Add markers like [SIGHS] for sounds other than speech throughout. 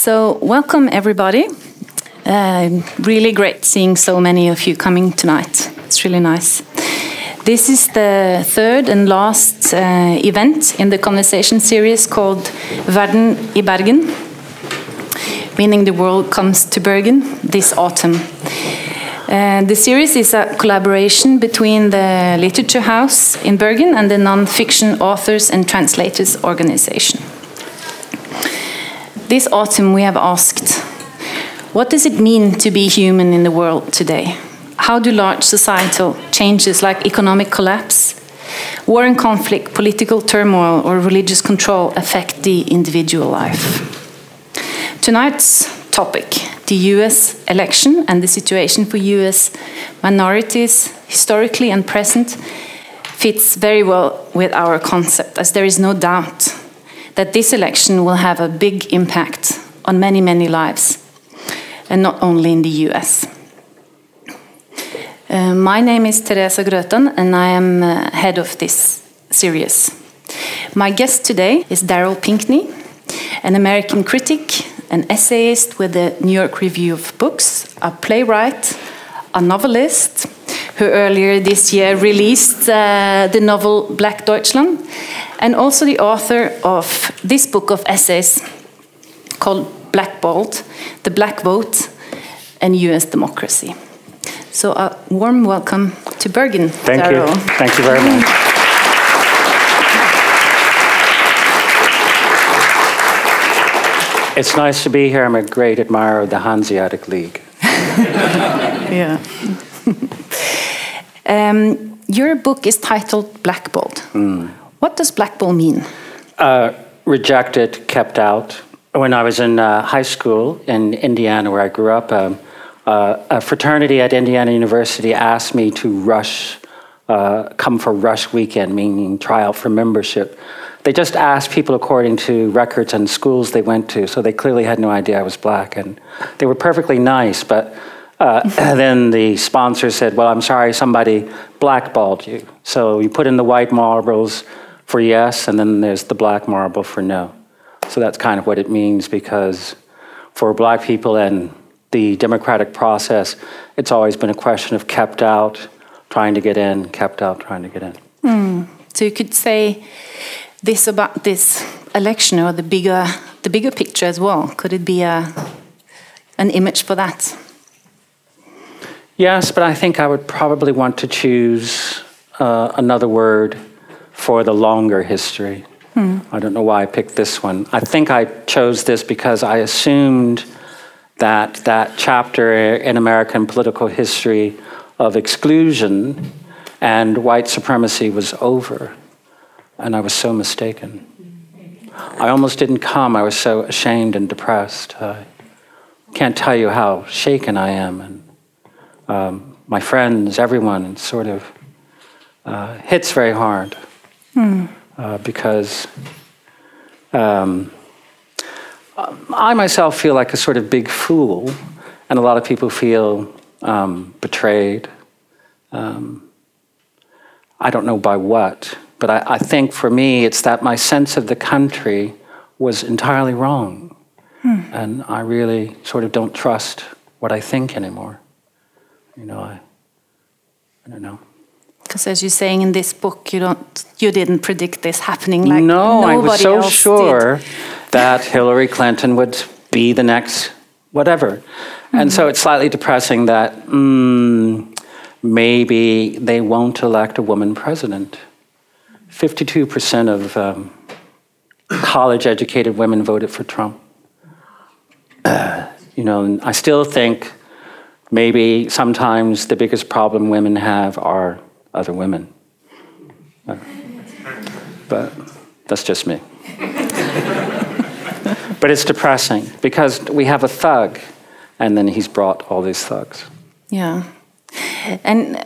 So, welcome everybody. Uh, really great seeing so many of you coming tonight. It's really nice. This is the third and last uh, event in the conversation series called Verden i Bergen, meaning the world comes to Bergen this autumn. Uh, the series is a collaboration between the Literature House in Bergen and the Non-Fiction Authors and Translators Organization. This autumn we have asked, what does it mean to be human in the world today? How do large societal changes like economic collapse, war and conflict, political turmoil, or religious control affect the individual life? Tonight's topic the US election and the situation for US minorities, historically and present, fits very well with our concept, as there is no doubt that this election will have a big impact on many, many lives, and not only in the US. Uh, my name is Teresa Gröten, and I am uh, head of this series. My guest today is Daryl Pinckney, an American critic, an essayist with the New York Review of Books, a playwright, a novelist, who earlier this year released uh, the novel Black Deutschland, and also the author of this book of essays called Blackballed The Black Vote and US Democracy. So, a warm welcome to Bergen. Thank Daryl. you. Thank you very much. It's nice to be here. I'm a great admirer of the Hanseatic League. [LAUGHS] yeah. [LAUGHS] Um, your book is titled Blackballed. Mm. What does blackball mean? Uh, rejected, kept out. When I was in uh, high school in Indiana, where I grew up, um, uh, a fraternity at Indiana University asked me to rush, uh, come for rush weekend, meaning try out for membership. They just asked people according to records and schools they went to, so they clearly had no idea I was black. And they were perfectly nice, but uh, [COUGHS] then the sponsor said, Well, I'm sorry, somebody blackballed you. So you put in the white marbles for yes, and then there's the black marble for no. So that's kind of what it means because for black people and the democratic process, it's always been a question of kept out, trying to get in, kept out, trying to get in. Mm. So you could say this about this election or the bigger, the bigger picture as well. Could it be a, an image for that? Yes, but I think I would probably want to choose uh, another word for the longer history. Hmm. I don't know why I picked this one. I think I chose this because I assumed that that chapter in American political history of exclusion and white supremacy was over. And I was so mistaken. I almost didn't come. I was so ashamed and depressed. I can't tell you how shaken I am. And um, my friends, everyone, sort of uh, hits very hard hmm. uh, because um, I myself feel like a sort of big fool, and a lot of people feel um, betrayed. Um, I don't know by what, but I, I think for me it's that my sense of the country was entirely wrong. Hmm. And I really sort of don't trust what I think anymore. You know, I, I don't know. Because as you're saying in this book, you don't, you didn't predict this happening. Like no, I was so sure did. that Hillary Clinton would be the next whatever, mm -hmm. and so it's slightly depressing that mm, maybe they won't elect a woman president. Fifty-two percent of um, college-educated women voted for Trump. Uh, you know, I still think maybe sometimes the biggest problem women have are other women. But that's just me. [LAUGHS] but it's depressing because we have a thug, and then he's brought all these thugs. Yeah. And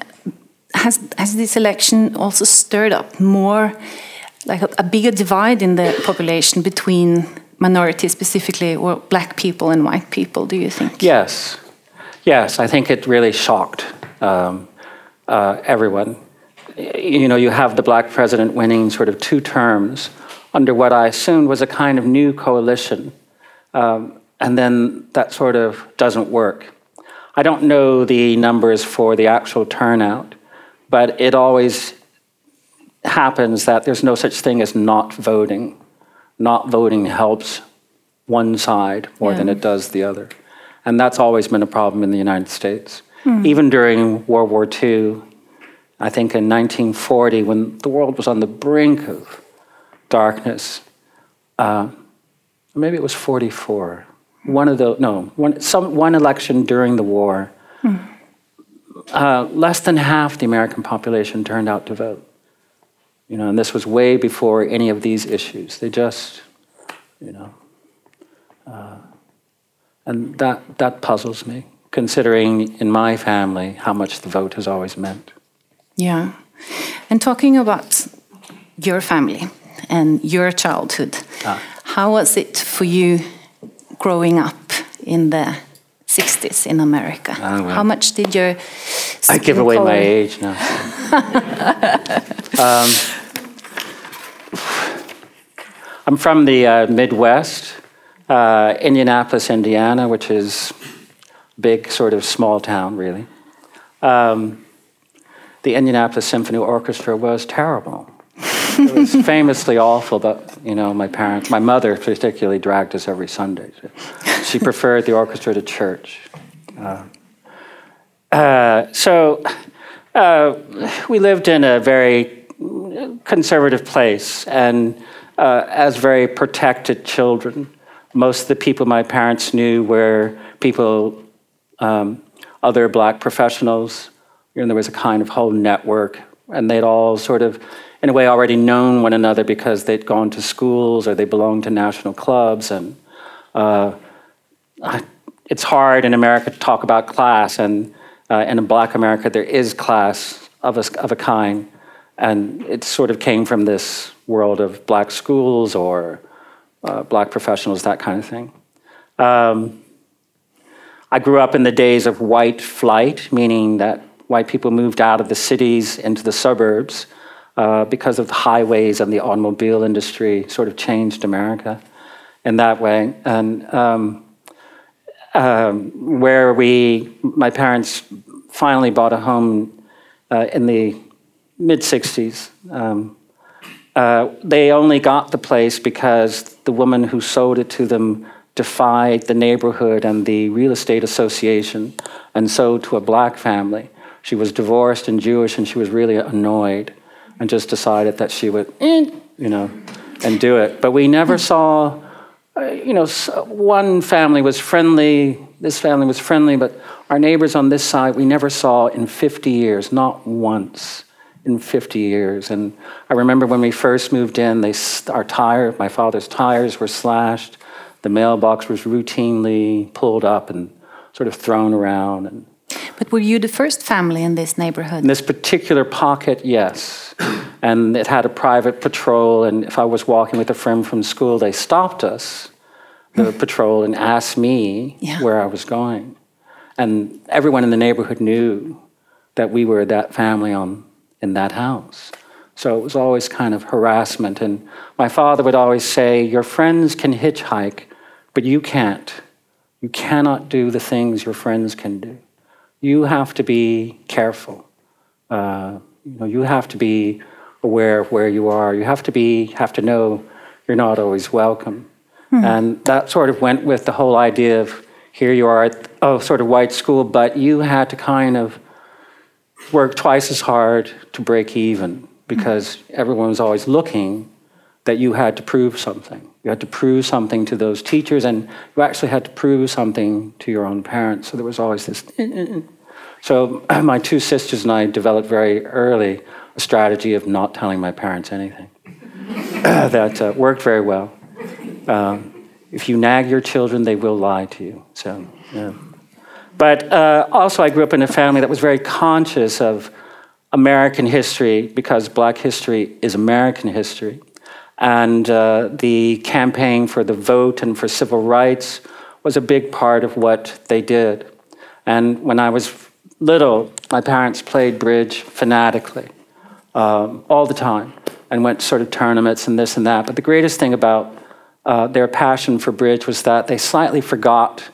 has, has this election also stirred up more, like a, a bigger divide in the population between minorities specifically, or black people and white people, do you think? Yes. Yes, I think it really shocked um, uh, everyone. You know, you have the black president winning sort of two terms under what I assumed was a kind of new coalition. Um, and then that sort of doesn't work. I don't know the numbers for the actual turnout, but it always happens that there's no such thing as not voting. Not voting helps one side more yeah. than it does the other. And that's always been a problem in the United States. Hmm. Even during World War II, I think in 1940, when the world was on the brink of darkness, uh, maybe it was 44, one of the, no, one, some, one election during the war, hmm. uh, less than half the American population turned out to vote. You know, and this was way before any of these issues. They just, you know, uh, and that, that puzzles me, considering in my family how much the vote has always meant. Yeah. And talking about your family and your childhood, ah. how was it for you growing up in the 60s in America? Oh, well. How much did your. I give away color... my age now. [LAUGHS] um, I'm from the uh, Midwest uh, Indianapolis, Indiana, which is big, sort of small town, really. Um, the Indianapolis Symphony Orchestra was terrible. it was [LAUGHS] famously awful, but you know, my parents, my mother particularly, dragged us every Sunday. She preferred the orchestra to church. Uh, uh, so uh, we lived in a very conservative place, and uh, as very protected children most of the people my parents knew were people, um, other black professionals. Know, there was a kind of whole network, and they'd all sort of, in a way, already known one another because they'd gone to schools or they belonged to national clubs. And uh, it's hard in America to talk about class, and uh, in Black America, there is class of a, of a kind, and it sort of came from this world of black schools or uh, black professionals, that kind of thing. Um, I grew up in the days of white flight, meaning that white people moved out of the cities into the suburbs uh, because of the highways and the automobile industry sort of changed America in that way. And um, um, where we, my parents finally bought a home uh, in the mid 60s. Um, uh, they only got the place because the woman who sold it to them defied the neighborhood and the real estate association and sold to a black family. She was divorced and Jewish, and she was really annoyed and just decided that she would, eh, you know, and do it. But we never saw, uh, you know, one family was friendly, this family was friendly, but our neighbors on this side, we never saw in 50 years, not once in 50 years. And I remember when we first moved in, they, our tire, my father's tires were slashed. The mailbox was routinely pulled up and sort of thrown around. And but were you the first family in this neighborhood? In this particular pocket, yes. [CLEARS THROAT] and it had a private patrol. And if I was walking with a friend from school, they stopped us, the [LAUGHS] patrol, and asked me yeah. where I was going. And everyone in the neighborhood knew that we were that family on in that house. So it was always kind of harassment. And my father would always say, Your friends can hitchhike, but you can't. You cannot do the things your friends can do. You have to be careful. Uh, you know, you have to be aware of where you are. You have to be have to know you're not always welcome. Hmm. And that sort of went with the whole idea of here you are at oh sort of white school, but you had to kind of work twice as hard to break even because everyone was always looking that you had to prove something. You had to prove something to those teachers, and you actually had to prove something to your own parents. So there was always this. So [CLEARS THROAT] my two sisters and I developed very early a strategy of not telling my parents anything. [CLEARS THROAT] that uh, worked very well. Um, if you nag your children, they will lie to you. So, yeah. But uh, also, I grew up in a family that was very conscious of American history because Black history is American history. And uh, the campaign for the vote and for civil rights was a big part of what they did. And when I was little, my parents played bridge fanatically um, all the time and went sort of tournaments and this and that. But the greatest thing about uh, their passion for bridge was that they slightly forgot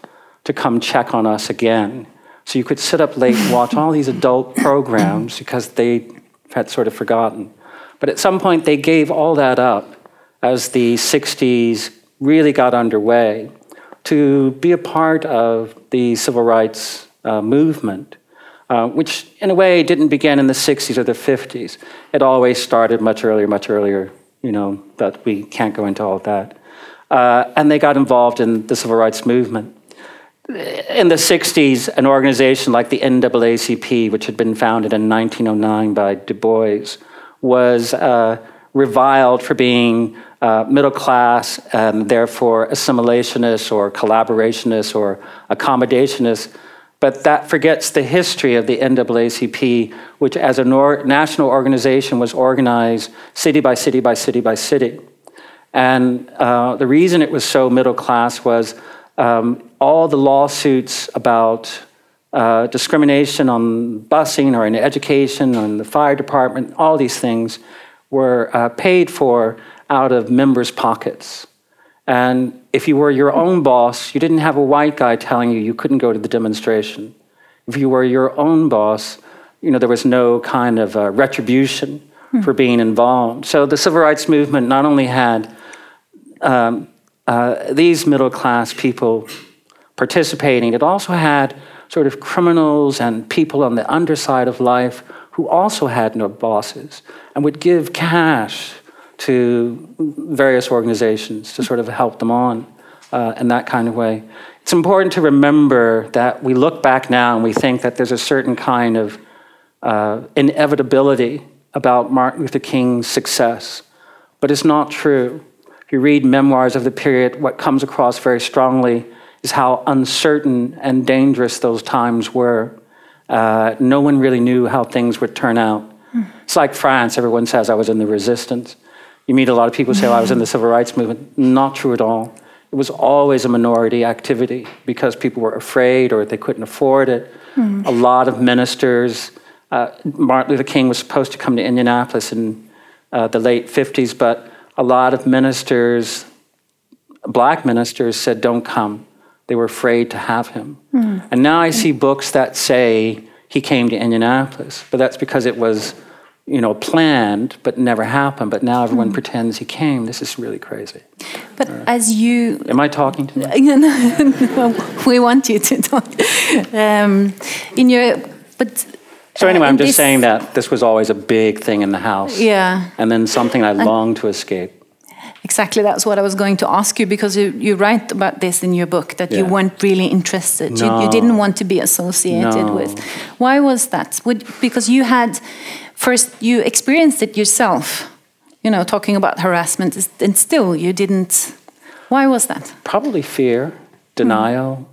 to come check on us again. So you could sit up late and watch all these adult programs because they had sort of forgotten. But at some point, they gave all that up as the 60s really got underway to be a part of the civil rights uh, movement, uh, which in a way didn't begin in the 60s or the 50s. It always started much earlier, much earlier, you know, but we can't go into all that. Uh, and they got involved in the civil rights movement. In the 60s, an organization like the NAACP, which had been founded in 1909 by Du Bois, was uh, reviled for being uh, middle class and therefore assimilationist or collaborationist or accommodationist. But that forgets the history of the NAACP, which as a nor- national organization was organized city by city by city by city. And uh, the reason it was so middle class was um, all the lawsuits about uh, discrimination on busing or in education or in the fire department, all these things were uh, paid for out of members' pockets. And if you were your own boss, you didn't have a white guy telling you you couldn't go to the demonstration. If you were your own boss, you know, there was no kind of uh, retribution hmm. for being involved. So the civil rights movement not only had um, uh, these middle class people participating, it also had sort of criminals and people on the underside of life who also had no bosses and would give cash to various organizations to sort of help them on uh, in that kind of way. It's important to remember that we look back now and we think that there's a certain kind of uh, inevitability about Martin Luther King's success, but it's not true. If you read memoirs of the period, what comes across very strongly is how uncertain and dangerous those times were. Uh, no one really knew how things would turn out. It's like France. Everyone says I was in the resistance. You meet a lot of people who say, oh, I was in the civil rights movement. Not true at all. It was always a minority activity because people were afraid or they couldn't afford it. Mm. A lot of ministers, uh, Martin Luther King was supposed to come to Indianapolis in uh, the late 50s, but a lot of ministers, black ministers, said, don't come. They were afraid to have him. Mm. And now I see books that say he came to Indianapolis, but that's because it was, you know, planned but never happened. But now everyone mm. pretends he came. This is really crazy. But uh, as you, am I talking to you? [LAUGHS] no, we want you to talk. Um, in your, but. So anyway, I'm just this, saying that this was always a big thing in the house. Yeah. And then something I longed to escape. Exactly, that's what I was going to ask you because you, you write about this in your book that yeah. you weren't really interested. No. You, you, didn't want to be associated no. with. Why was that? Would, because you had, first, you experienced it yourself, you know, talking about harassment, and still you didn't. Why was that? Probably fear, denial,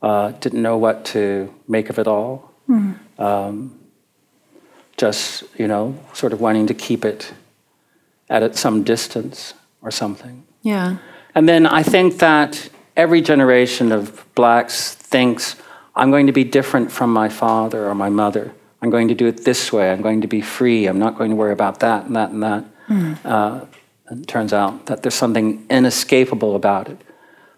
uh, didn't know what to make of it all. Mm. Um, just, you know, sort of wanting to keep it at some distance or something. Yeah. And then I think that every generation of blacks thinks, I'm going to be different from my father or my mother. I'm going to do it this way. I'm going to be free. I'm not going to worry about that and that and that. Mm. Uh, and it turns out that there's something inescapable about it.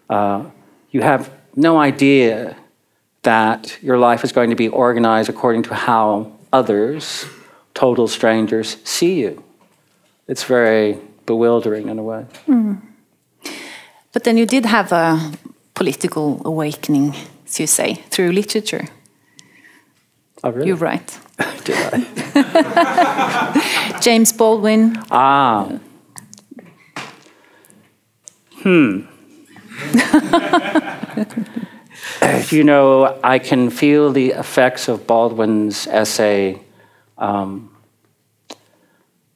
Uh, you have no idea that your life is going to be organized according to how others, total strangers, see you. It's very bewildering in a way. Mm. But then you did have a political awakening, as you say, through literature. Oh, really? You're right. [LAUGHS] did I? [LAUGHS] James Baldwin. Ah. Hmm. [LAUGHS] you know, I can feel the effects of Baldwin's essay. Um,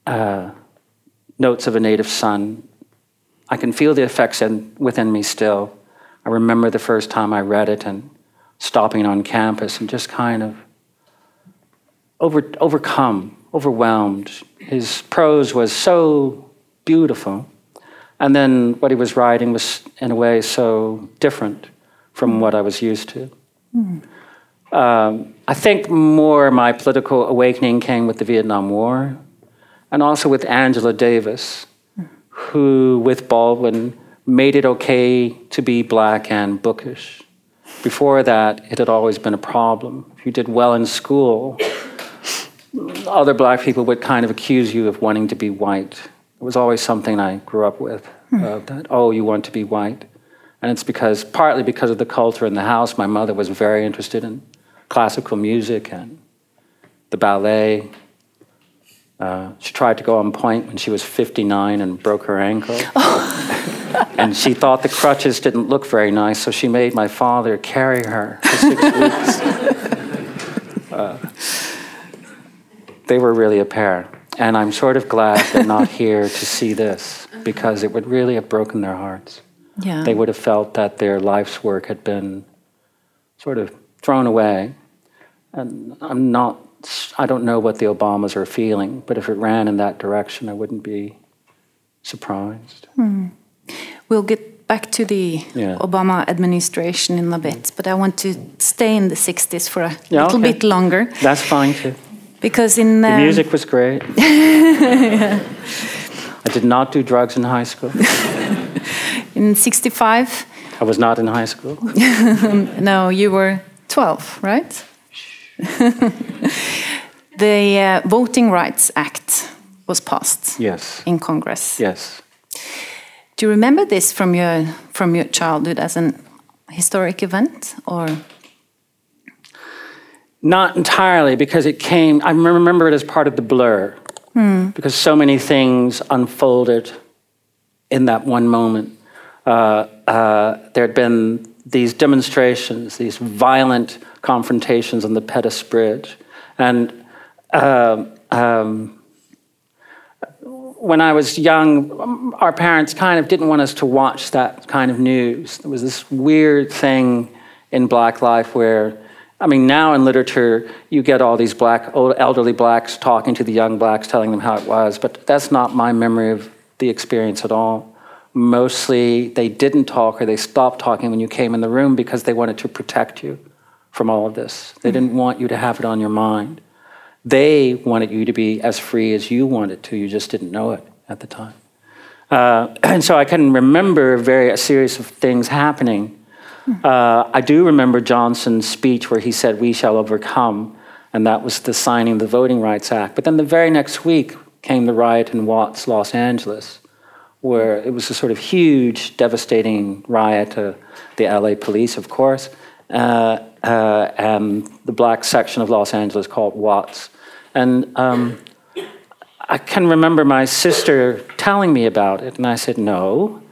uh, Notes of a Native Son. I can feel the effects in, within me still. I remember the first time I read it and stopping on campus and just kind of over, overcome, overwhelmed. His prose was so beautiful. And then what he was writing was, in a way, so different from what I was used to. Mm. Um, I think more my political awakening came with the Vietnam War and also with Angela Davis, who, with Baldwin, made it okay to be black and bookish. Before that, it had always been a problem. If you did well in school, other black people would kind of accuse you of wanting to be white. It was always something I grew up with uh, that, oh, you want to be white. And it's because, partly because of the culture in the house, my mother was very interested in classical music and the ballet. Uh, she tried to go on pointe when she was 59 and broke her ankle. [LAUGHS] and she thought the crutches didn't look very nice, so she made my father carry her for six weeks. [LAUGHS] Uh, they were really a pair. And I'm sort of glad they're not here to see this because it would really have broken their hearts. Yeah. They would have felt that their life's work had been sort of thrown away. And I'm not, I don't know what the Obamas are feeling, but if it ran in that direction, I wouldn't be surprised. We'll get back to the Yeah. Obama administration in a bit, but I want to stay in the 60s for a Yeah, little okay. bit longer That's fine too. because in The um, music was great. [LAUGHS] I did not do drugs in high school. [LAUGHS] in 65 I was not in high school. [LAUGHS] no you were 12 right [LAUGHS] the uh, voting rights act was passed Yes. in congress Yes. do you remember this from your from your childhood as an historic event or Not entirely, because it came, I remember it as part of the blur, because so many things unfolded in that one moment. Uh, uh, there had been these demonstrations, these violent confrontations on the Pettus Bridge. And um um, when I was young, our parents kind of didn't want us to watch that kind of news. There was this weird thing in black life where, I mean, now in literature, you get all these black, old elderly blacks talking to the young blacks, telling them how it was, but that's not my memory of the experience at all. Mostly, they didn't talk or they stopped talking when you came in the room because they wanted to protect you from all of this. They didn't want you to have it on your mind. They wanted you to be as free as you wanted to. You just didn't know it at the time. Uh, [CLEARS THROAT] and so I can remember very a series of things happening. Uh, I do remember Johnson's speech where he said, "We shall overcome," and that was the signing of the Voting Rights Act. But then the very next week came the riot in Watts, Los Angeles, where it was a sort of huge, devastating riot. Uh, the LA police, of course, uh, uh, and the black section of Los Angeles called Watts. And um, I can remember my sister telling me about it, and I said, No,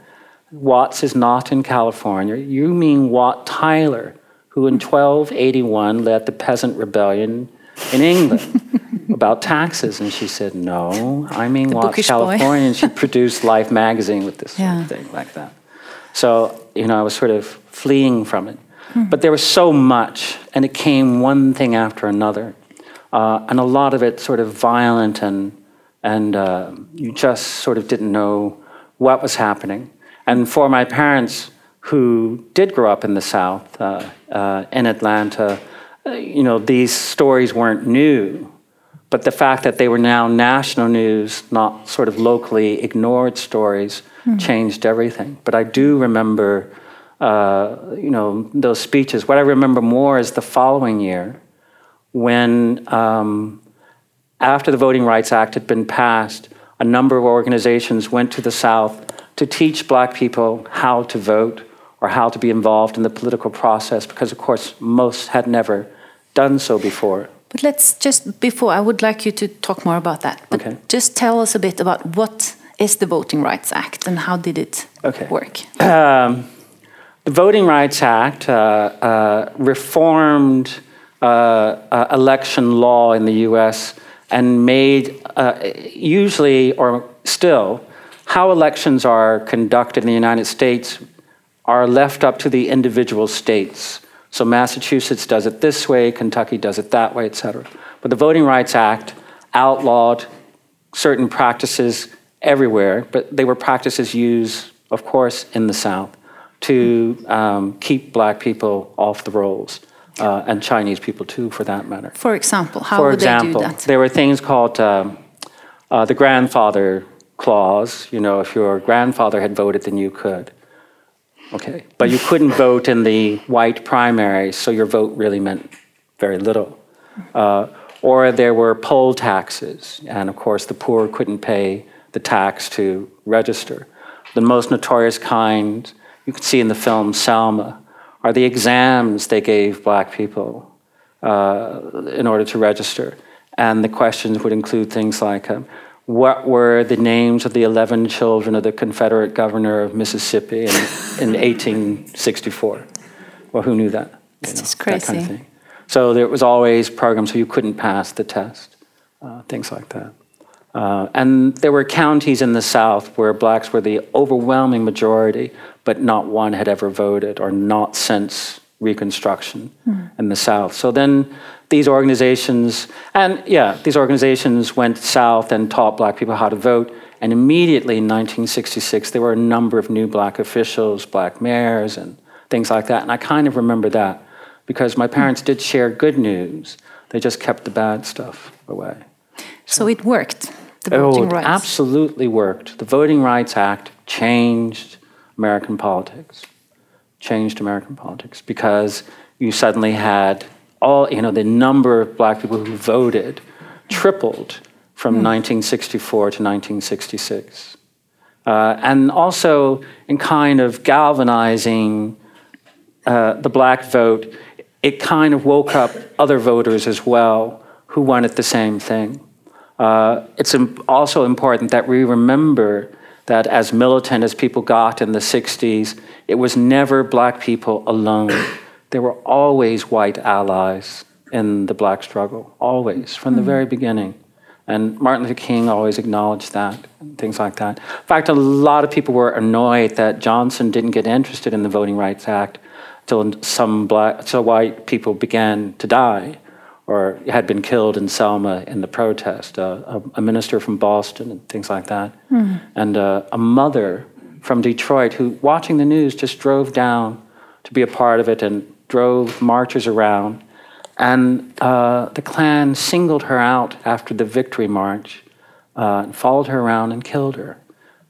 Watts is not in California. You mean Wat Tyler, who in 1281 led the peasant rebellion in England [LAUGHS] about taxes. And she said, No, I mean The Watts, bookish. California. and she [LAUGHS] produced Life magazine with this sort of thing like that. So, you know, I was sort of fleeing from it. But there was so much, and it came one thing after another. Uh, and a lot of it sort of violent, and, and uh, you just sort of didn't know what was happening. And for my parents, who did grow up in the South, uh, uh, in Atlanta, you know, these stories weren't new. But the fact that they were now national news, not sort of locally ignored stories, changed everything. But I do remember, uh, you know, those speeches. What I remember more is the following year, when um, after the Voting Rights Act had been passed, a number of organizations went to the South to teach black people how to vote or how to be involved in the political process, because, of course, most had never done so before. But let's just before I would like you to talk more about that. But Okay. just tell us a bit about what is the Voting Rights Act and how did it Okay. work? Um, the Voting Rights Act uh, uh, reformed uh, uh, election law in the US and made, uh, usually or still, how elections are conducted in the United States are left up to the individual states. So Massachusetts does it this way, Kentucky does it that way, et cetera. But the Voting Rights Act outlawed certain practices everywhere, but they were practices used, of course, in the South to um, keep black people off the rolls, uh, and Chinese people too, for that matter. For example, how For would example, they do that? there were things called um, uh, the grandfather clause. You know, if your grandfather had voted, then you could. Okay, but you couldn't vote in the white primary, so your vote really meant very little. Uh, or there were poll taxes, and of course, the poor couldn't pay the tax to register. The most notorious kind you can see in the film Selma are the exams they gave black people uh, in order to register. And the questions would include things like um, what were the names of the 11 children of the Confederate governor of Mississippi in, in [LAUGHS] 1864? Well, who knew that? You know, crazy. That kind of thing. So there was always programs so you couldn't pass the test, uh, things like that. Uh, and there were counties in the South where blacks were the overwhelming majority, but not one had ever voted or not since Reconstruction mm. in the South. So then these organizations, and yeah, these organizations went south and taught black people how to vote. And immediately in 1966, there were a number of new black officials, black mayors, and things like that. And I kind of remember that because my parents did share good news. They just kept the bad stuff away. So it worked. The oh, voting rights. absolutely worked. The Voting Rights Act changed American politics. Changed American politics because you suddenly had all, you know, the number of black people who voted tripled from mm. 1964 to 1966. Uh, and also in kind of galvanizing uh, the black vote, it kind of woke up other voters as well who wanted the same thing. Uh, it's also important that we remember that as militant as people got in the 60s, it was never black people alone. [COUGHS] there were always white allies in the black struggle, always, from the mm. very beginning. And Martin Luther King always acknowledged that, and things like that. In fact, a lot of people were annoyed that Johnson didn't get interested in the Voting Rights Act till some black, till white people began to die or had been killed in Selma in the protest, uh, a, a, minister from Boston and things like that, mm. and uh, a mother from Detroit who, watching the news, just drove down to be a part of it and drove marchers around. And uh, the Klan singled her out after the victory march uh, and followed her around and killed her.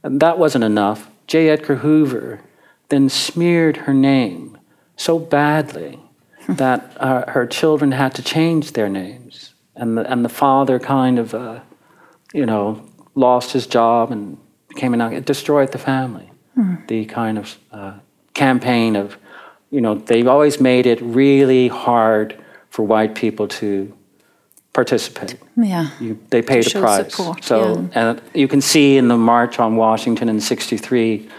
And that wasn't enough. J. Edgar Hoover then smeared her name so badly [LAUGHS] that uh, her children had to change their names. And the, and the father kind of, uh, you know, lost his job and became an, it destroyed the family. Mm. The kind of uh, campaign of, you know, they've always made it really hard for white people to participate. Yeah. You, they paid a price. Support. So, yeah. and you can see in the March on Washington in 63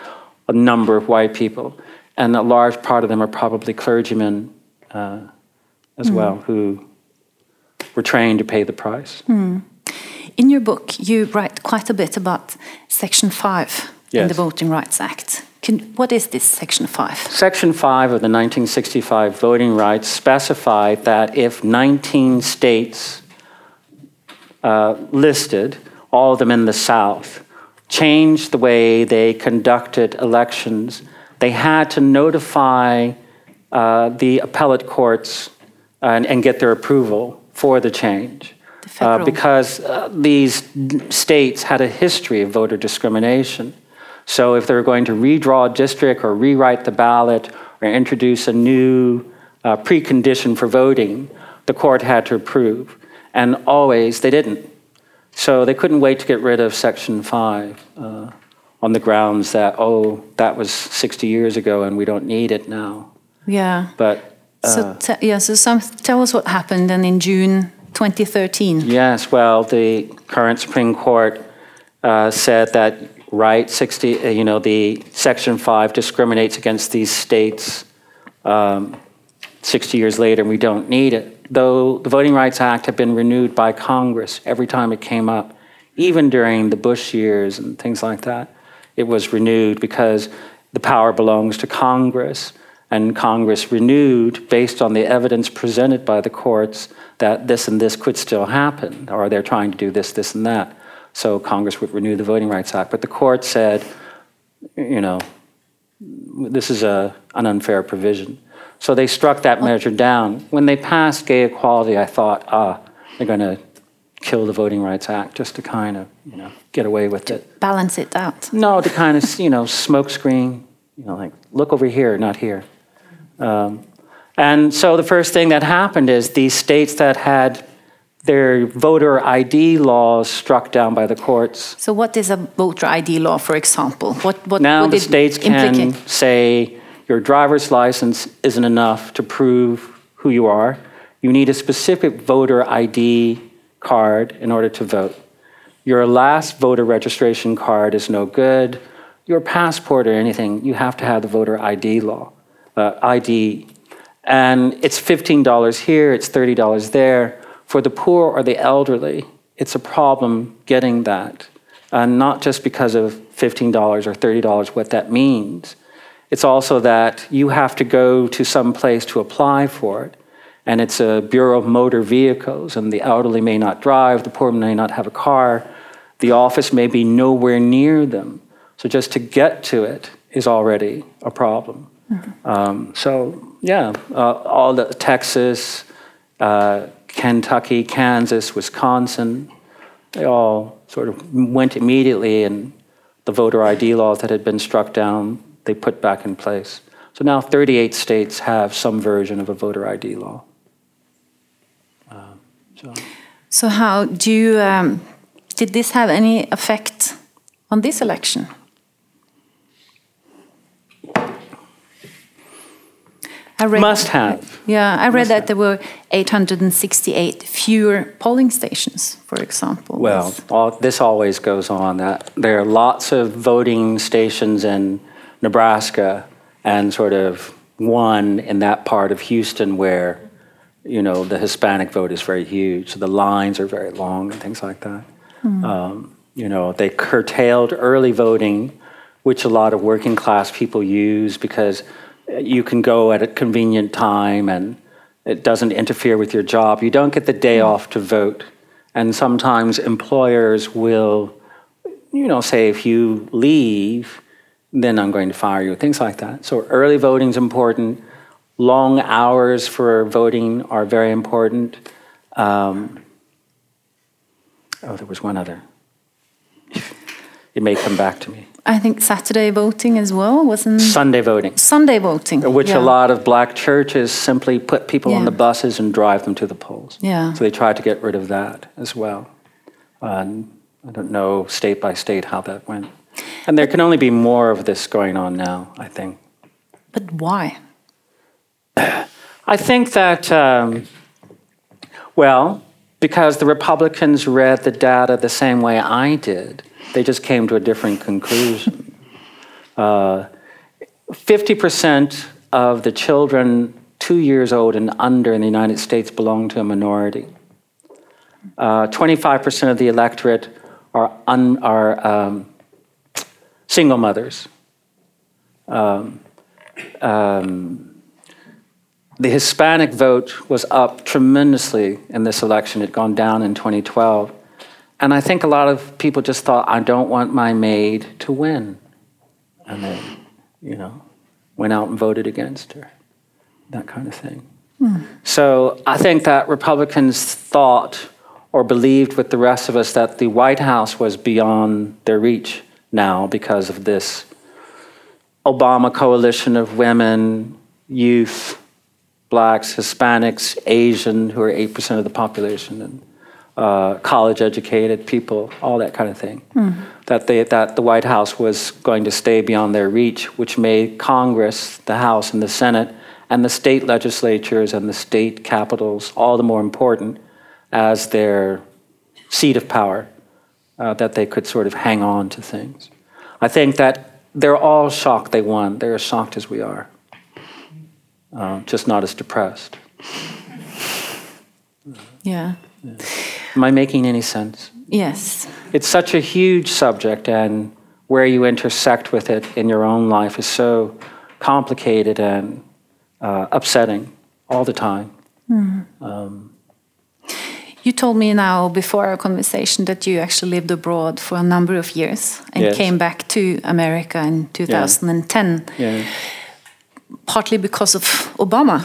a number of white people, and a large part of them are probably clergymen uh, as mm. well who were trained to pay the price. Mm. In your book, you write quite a bit about Section 5 yes. in the Voting Rights Act. Can, what is this Section 5? Section 5 of the 1965 Voting Rights specified that if 19 states uh, listed, all of them in the South, changed the way they conducted elections, they had to notify uh, the appellate courts and, and, get their approval for the change. Uh, because uh, these states had a history of voter discrimination. So if they were going to redraw a district or rewrite the ballot or introduce a new uh, precondition for voting, the court had to approve. And always they didn't. So they couldn't wait to get rid of Section 5 uh, on the grounds that, oh, that was 60 years ago and we don't need it now. Yeah. But uh, so yeah, so some, tell us what happened then in June 2013. Yes, well, the current Supreme Court uh, said that right 60, uh, you know, the Section 5 discriminates against these states um, 60 years later, and we don't need it. Though the Voting Rights Act had been renewed by Congress every time it came up, even during the Bush years and things like that, it was renewed because the power belongs to Congress and Congress renewed based on the evidence presented by the courts that this and this could still happen, or they're trying to do this, this, and that. So Congress would renew the Voting Rights Act. But the court said, you know, this is a, an unfair provision. So they struck that measure down. When they passed gay equality, I thought, ah, they're going to kill the Voting Rights Act just to kind of, you know, get away with to it. Balance it out. No, to kind of, you know, smokescreen You know, like, look over here, not here. Um, and so the first thing that happened is these states that had their voter ID laws struck down by the courts. So, what is a voter ID law, for example? What, what Now would the states can implicate? say your driver's license isn't enough to prove who you are. You need a specific voter ID card in order to vote. Your last voter registration card is no good. Your passport or anything, you have to have the voter ID law, uh, ID. And it's $15 here, it's $30 there. For the poor or the elderly, it's a problem getting that. And not just because of $15 or $30, what that means. It's also that you have to go to some place to apply for it. And it's a Bureau of Motor Vehicles, and the elderly may not drive, the poor may not have a car, the office may be nowhere near them. So just to get to it is already a problem. Um, so, yeah, uh, all the Texas, uh, Kentucky, Kansas, Wisconsin, they all sort of went immediately, and the voter ID laws that had been struck down, they put back in place. So now 38 states have some version of a voter ID law. Um, so. So, how do you, um, did this have any effect on this election? Read, Must have. Yeah, I read Must that have. there were 868 fewer polling stations, for example. Well, all, this always goes on. That there are lots of voting stations in Nebraska, and sort of one in that part of Houston where, you know, the Hispanic vote is very huge. So the lines are very long and things like that. Um, you know, they curtailed early voting, which a lot of working class people use because you can go at a convenient time and it doesn't interfere with your job. You don't get the day off to vote. And sometimes employers will, you know, say if you leave, then I'm going to fire you, things like that. So early voting is important. Long hours for voting are very important. Um, oh, there was one other. It may come back to me. I think Saturday voting as well wasn't Sunday voting, Sunday voting, which yeah. a lot of black churches simply put people on the buses and drive them to the polls. Yeah. So they tried to get rid of that as well. I don't know state by state how that went. And there can only be more of this going on now, I think. But why? [CLEARS THROAT] I think that, um, well, because the Republicans read the data the same way I did, they just came to a different conclusion. Uh, 50% of the children two years old and under in the United States belong to a minority. Uh, 25% of the electorate are, un, are um, single mothers. Um, um, the Hispanic vote was up tremendously in this election. It had gone down in 2012. And I think a lot of people just thought, I don't want my maid to win. And they, you know, went out and voted against her. That kind of thing. Hmm. So I think that Republicans thought or believed with the rest of us that the White House was beyond their reach now because of this Obama coalition of women, youth, blacks, Hispanics, Asian, who are 8% of the population, and uh, college educated people, all that kind of thing. That, they, that the White House was going to stay beyond their reach, which made Congress, the House, and the Senate, and the state legislatures and the state capitals all the more important as their seat of power, uh, that they could sort of hang on to things. I think that they're all shocked they won. They're as shocked as we are, uh, just not as depressed. Yeah. Am I making any sense? Yes. It's such a huge subject, and where you intersect with it in your own life is so complicated and uh, upsetting all the time. You told me now before our conversation that you actually lived abroad for a number of years and Yes. came back to America in 2010, Yeah. partly because of Obama.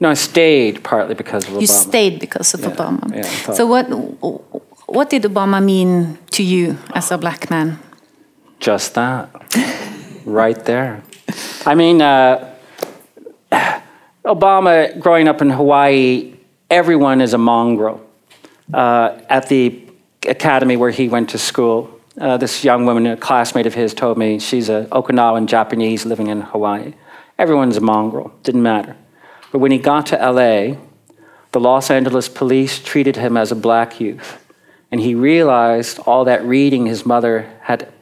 No, I stayed partly because of You Obama. You stayed because of Yeah, Obama. yeah, so what what did Obama mean to you as a black man? Just that. [LAUGHS] right there. I mean, uh, [SIGHS] Obama, growing up in Hawaii, everyone is a mongrel. Uh, at the academy where he went to school, uh, this young woman, a classmate of his, told me she's an Okinawan Japanese living in Hawaii. Everyone's a mongrel, didn't matter. But when he got to LA, the Los Angeles police treated him as a black youth. And he realized all that reading his mother had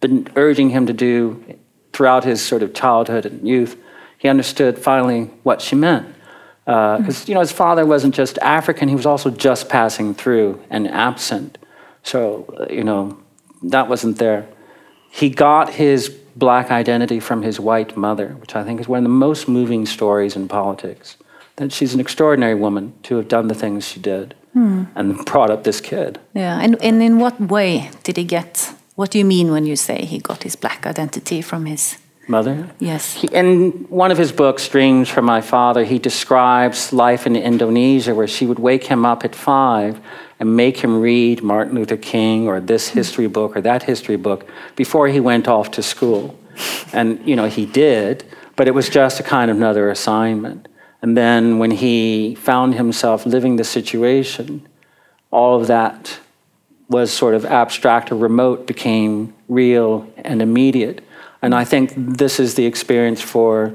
been urging him to do throughout his sort of childhood and youth. He understood finally what she meant. Because, uh, you know, his father wasn't just African, he was also just passing through and absent. So, uh, you know, that wasn't there. He got his black identity from his white mother, which I think is one of the most moving stories in politics. That she's an extraordinary woman to have done the things she did hmm. and brought up this kid. Yeah, and, and in what way did he get? What do you mean when you say he got his black identity from his mother? Yes. He, in one of his books, Dreams from My Father, he describes life in Indonesia where she would wake him up at five and make him read Martin Luther King or this history book or that history book before he went off to school. And, you know, he did, but it was just a kind of another assignment. And then when he found himself living the situation, all of that was sort of abstract or remote became real and immediate. And I think this is the experience for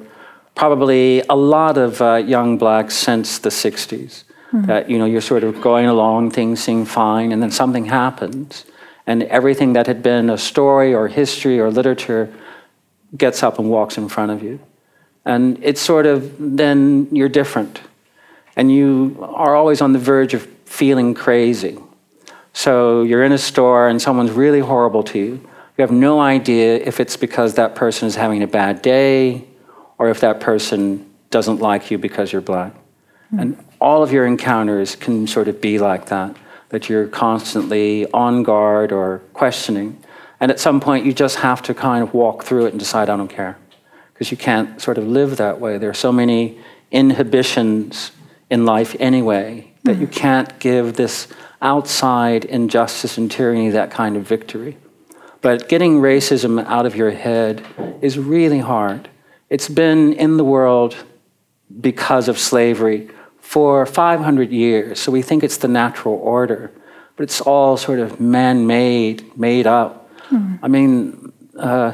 probably a lot of uh, young blacks since the 60s. Mm-hmm. That, you know, you're sort of going along, things seem fine, and then something happens. And everything that had been a story or history or literature gets up and walks in front of you. And it's sort of, then you're different. And you are always on the verge of feeling crazy. So you're in a store and someone's really horrible to you you have no idea if it's because that person is having a bad day or if that person doesn't like you because you're black. Mm. And all of your encounters can sort of be like that, that you're constantly on guard or questioning. And at some point, you just have to kind of walk through it and decide, I don't care. Because you can't sort of live that way. There are so many inhibitions in life anyway that mm. you can't give this outside injustice and tyranny that kind of victory. But getting racism out of your head is really hard. It's been in the world because of slavery for 500 years, so we think it's the natural order, but it's all sort of man made, made up. Mm. I mean, uh,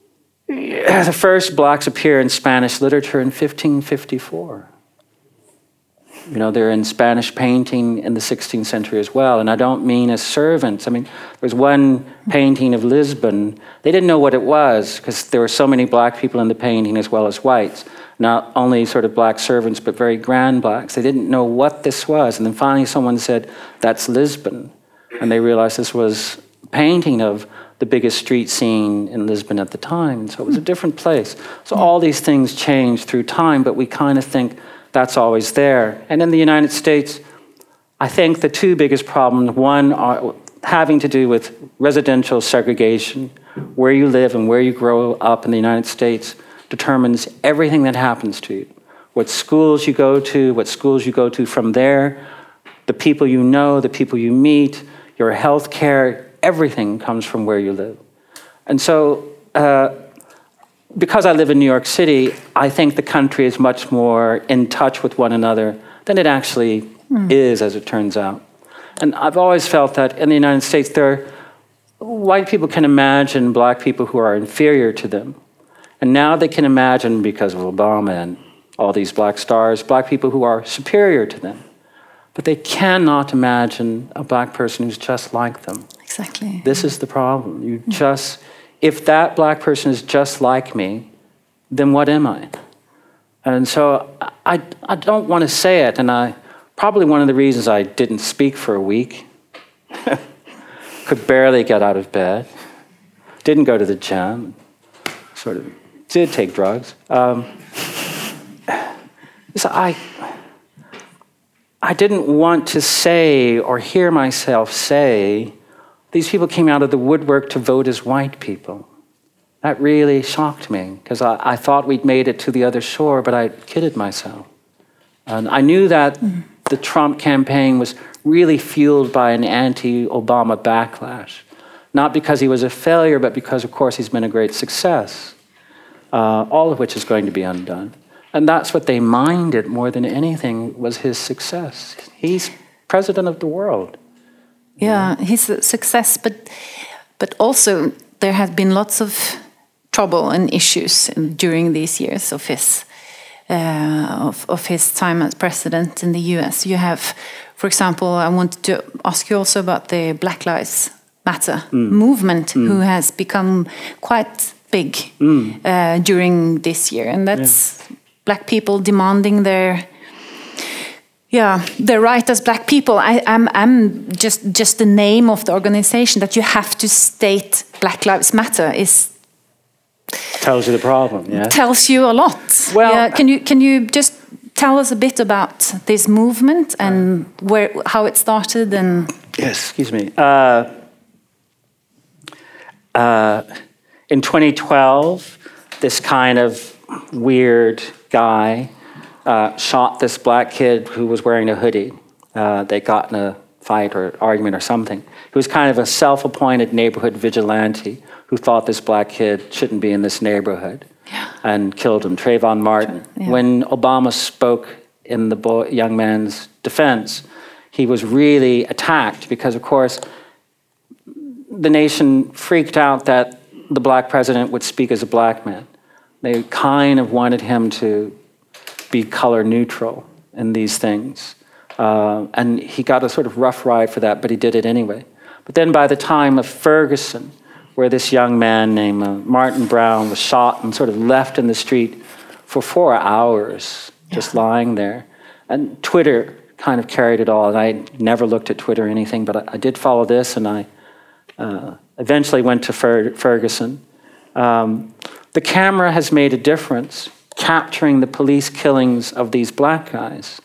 [CLEARS THROAT] the first blacks appear in Spanish literature in 1554. You know, they're in Spanish painting in the 16th century as well. And I don't mean as servants. I mean, there's one painting of Lisbon. They didn't know what it was because there were so many black people in the painting as well as whites. Not only sort of black servants, but very grand blacks. They didn't know what this was. And then finally someone said, That's Lisbon. And they realized this was a painting of the biggest street scene in Lisbon at the time. So it was a hmm. different place. So all these things change through time, but we kind of think, that's always there. And in the United States, I think the two biggest problems one are having to do with residential segregation. Where you live and where you grow up in the United States determines everything that happens to you. What schools you go to, what schools you go to from there, the people you know, the people you meet, your health care, everything comes from where you live. And so, uh, because I live in New York City, I think the country is much more in touch with one another than it actually mm. is, as it turns out. And I've always felt that in the United States, there, white people can imagine black people who are inferior to them. And now they can imagine, because of Obama and all these black stars, black people who are superior to them. But they cannot imagine a black person who's just like them. Exactly. This is the problem. You mm. just if that black person is just like me, then what am I? And so I, I don't want to say it, and I probably one of the reasons I didn't speak for a week, [LAUGHS] could barely get out of bed, didn't go to the gym, sort of did take drugs. Um, so I, I didn't want to say or hear myself say these people came out of the woodwork to vote as white people. That really shocked me because I, I, thought we'd made it to the other shore, but I kidded myself. And I knew that mm. the Trump campaign was really fueled by an anti Obama backlash. not because he was a failure, but because, of course, he's been a great success, uh, all of which is going to be undone. And that's what they minded more than anything was his success. He's president of the world. Yeah, he's a success, but but also there has been lots of trouble and issues during these years of his uh, of, of his time as president in the U.S. You have, for example, I wanted to ask you also about the Black Lives Matter mm. movement, mm. who has become quite big mm. uh, during this year, and that's yeah. black people demanding their yeah. Their right as black people. I, am I'm, I'm just just the name of the organization that you have to state black lives matter is tells you the problem yeah. tells you a lot. Well yeah. can you can you just tell us a bit about this movement and where how it started and yes excuse me. Uh, uh, in 2012, this kind of weird guy uh, shot this black kid who was wearing a hoodie. Uh, they got in a fight or argument or something. He was kind of a self appointed neighborhood vigilante who thought this black kid shouldn't be in this neighborhood yeah. and killed him, Trayvon Martin. Yeah. When Obama spoke in the boy, young man's defense, he was really attacked because, of course, the nation freaked out that the black president would speak as a black man. They kind of wanted him to be color neutral in these things. Uh, and he got a sort of rough ride for that, but he did it anyway. But then by the time of Ferguson, where this young man named uh, Martin Brown was shot and sort of left in the street for four hours, just yeah. lying there. And Twitter kind of carried it all. And I never looked at Twitter or anything, but I, I did follow this, and I uh, eventually went to Fer- Ferguson. Um, the camera has made a difference capturing the police killings of these black guys.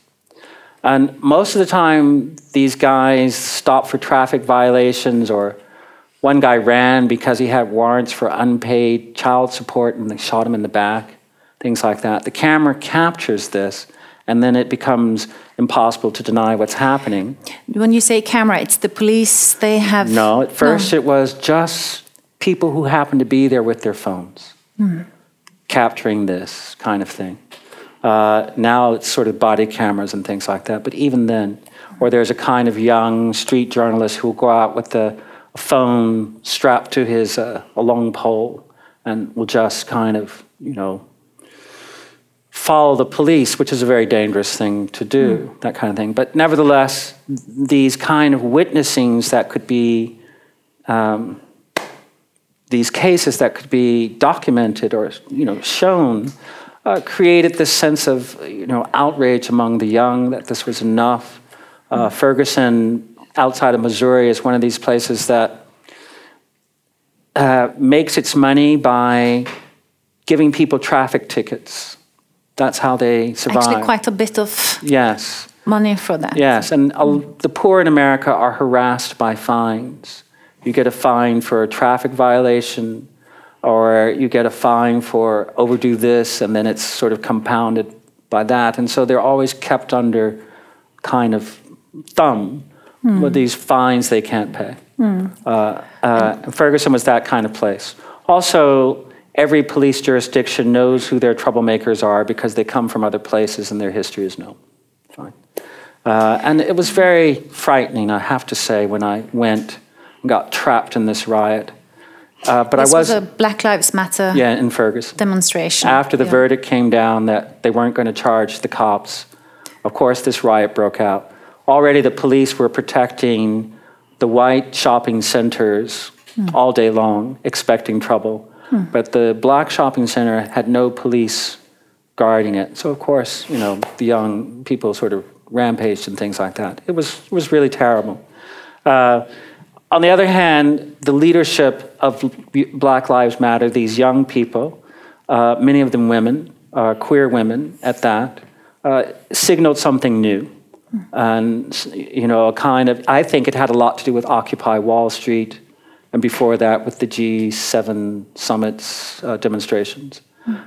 And most of the time, these guys stop for traffic violations, or one guy ran because he had warrants for unpaid child support and they shot him in the back, things like that. The camera captures this and then it becomes impossible to deny what's happening. When you say camera, it's the police, they have. No, at first no. it was just people who happened to be there with their phones mm. Capturing this kind of thing. Uh, now it's sort of body cameras and things like that, but even then, or there's a kind of young street journalist who will go out with a, a phone strapped to his uh, a long pole and will just kind of, you know, follow the police, which is a very dangerous thing to do, mm. that kind of thing. But nevertheless, these kind of witnessings that could be, um, these cases that could be documented or you know shown, uh, created this sense of you know outrage among the young that this was enough. Uh. Ferguson, outside of Missouri, is one of these places that uh, makes its money by giving people traffic tickets that's how they survive. Actually, quite a bit of yes money for that. Yes, and mm. the poor in America are harassed by fines. You get a fine for a traffic violation, or you get a fine for overdue this, and then it's sort of compounded by that. And so they're always kept under kind of thumb mm. with these fines they can't pay. Mm. Uh, uh, Ferguson was that kind of place. Also, every police jurisdiction knows who their troublemakers are because they come from other places and their history is known. Fine. Uh, and it was very frightening, I have to say, when I went got trapped in this riot. Uh, but this I was, was a Black Lives Matter yeah, in Ferguson demonstration. After the yeah. verdict came down that they weren't going to charge the cops, of course, this riot broke out. Already, the police were protecting the white shopping centers mm. all day long, expecting trouble. Hmm. But the black shopping center had no police guarding it. So, of course, you know, the young people sort of rampaged and things like that. It was, it was really terrible. Uh, on the other hand, the leadership of Black Lives Matter, these young people, uh, many of them women, uh, queer women at that, uh, signaled something new. And, you know, a kind of, I think it had a lot to do with Occupy Wall Street and before that with the G7 summits uh, demonstrations.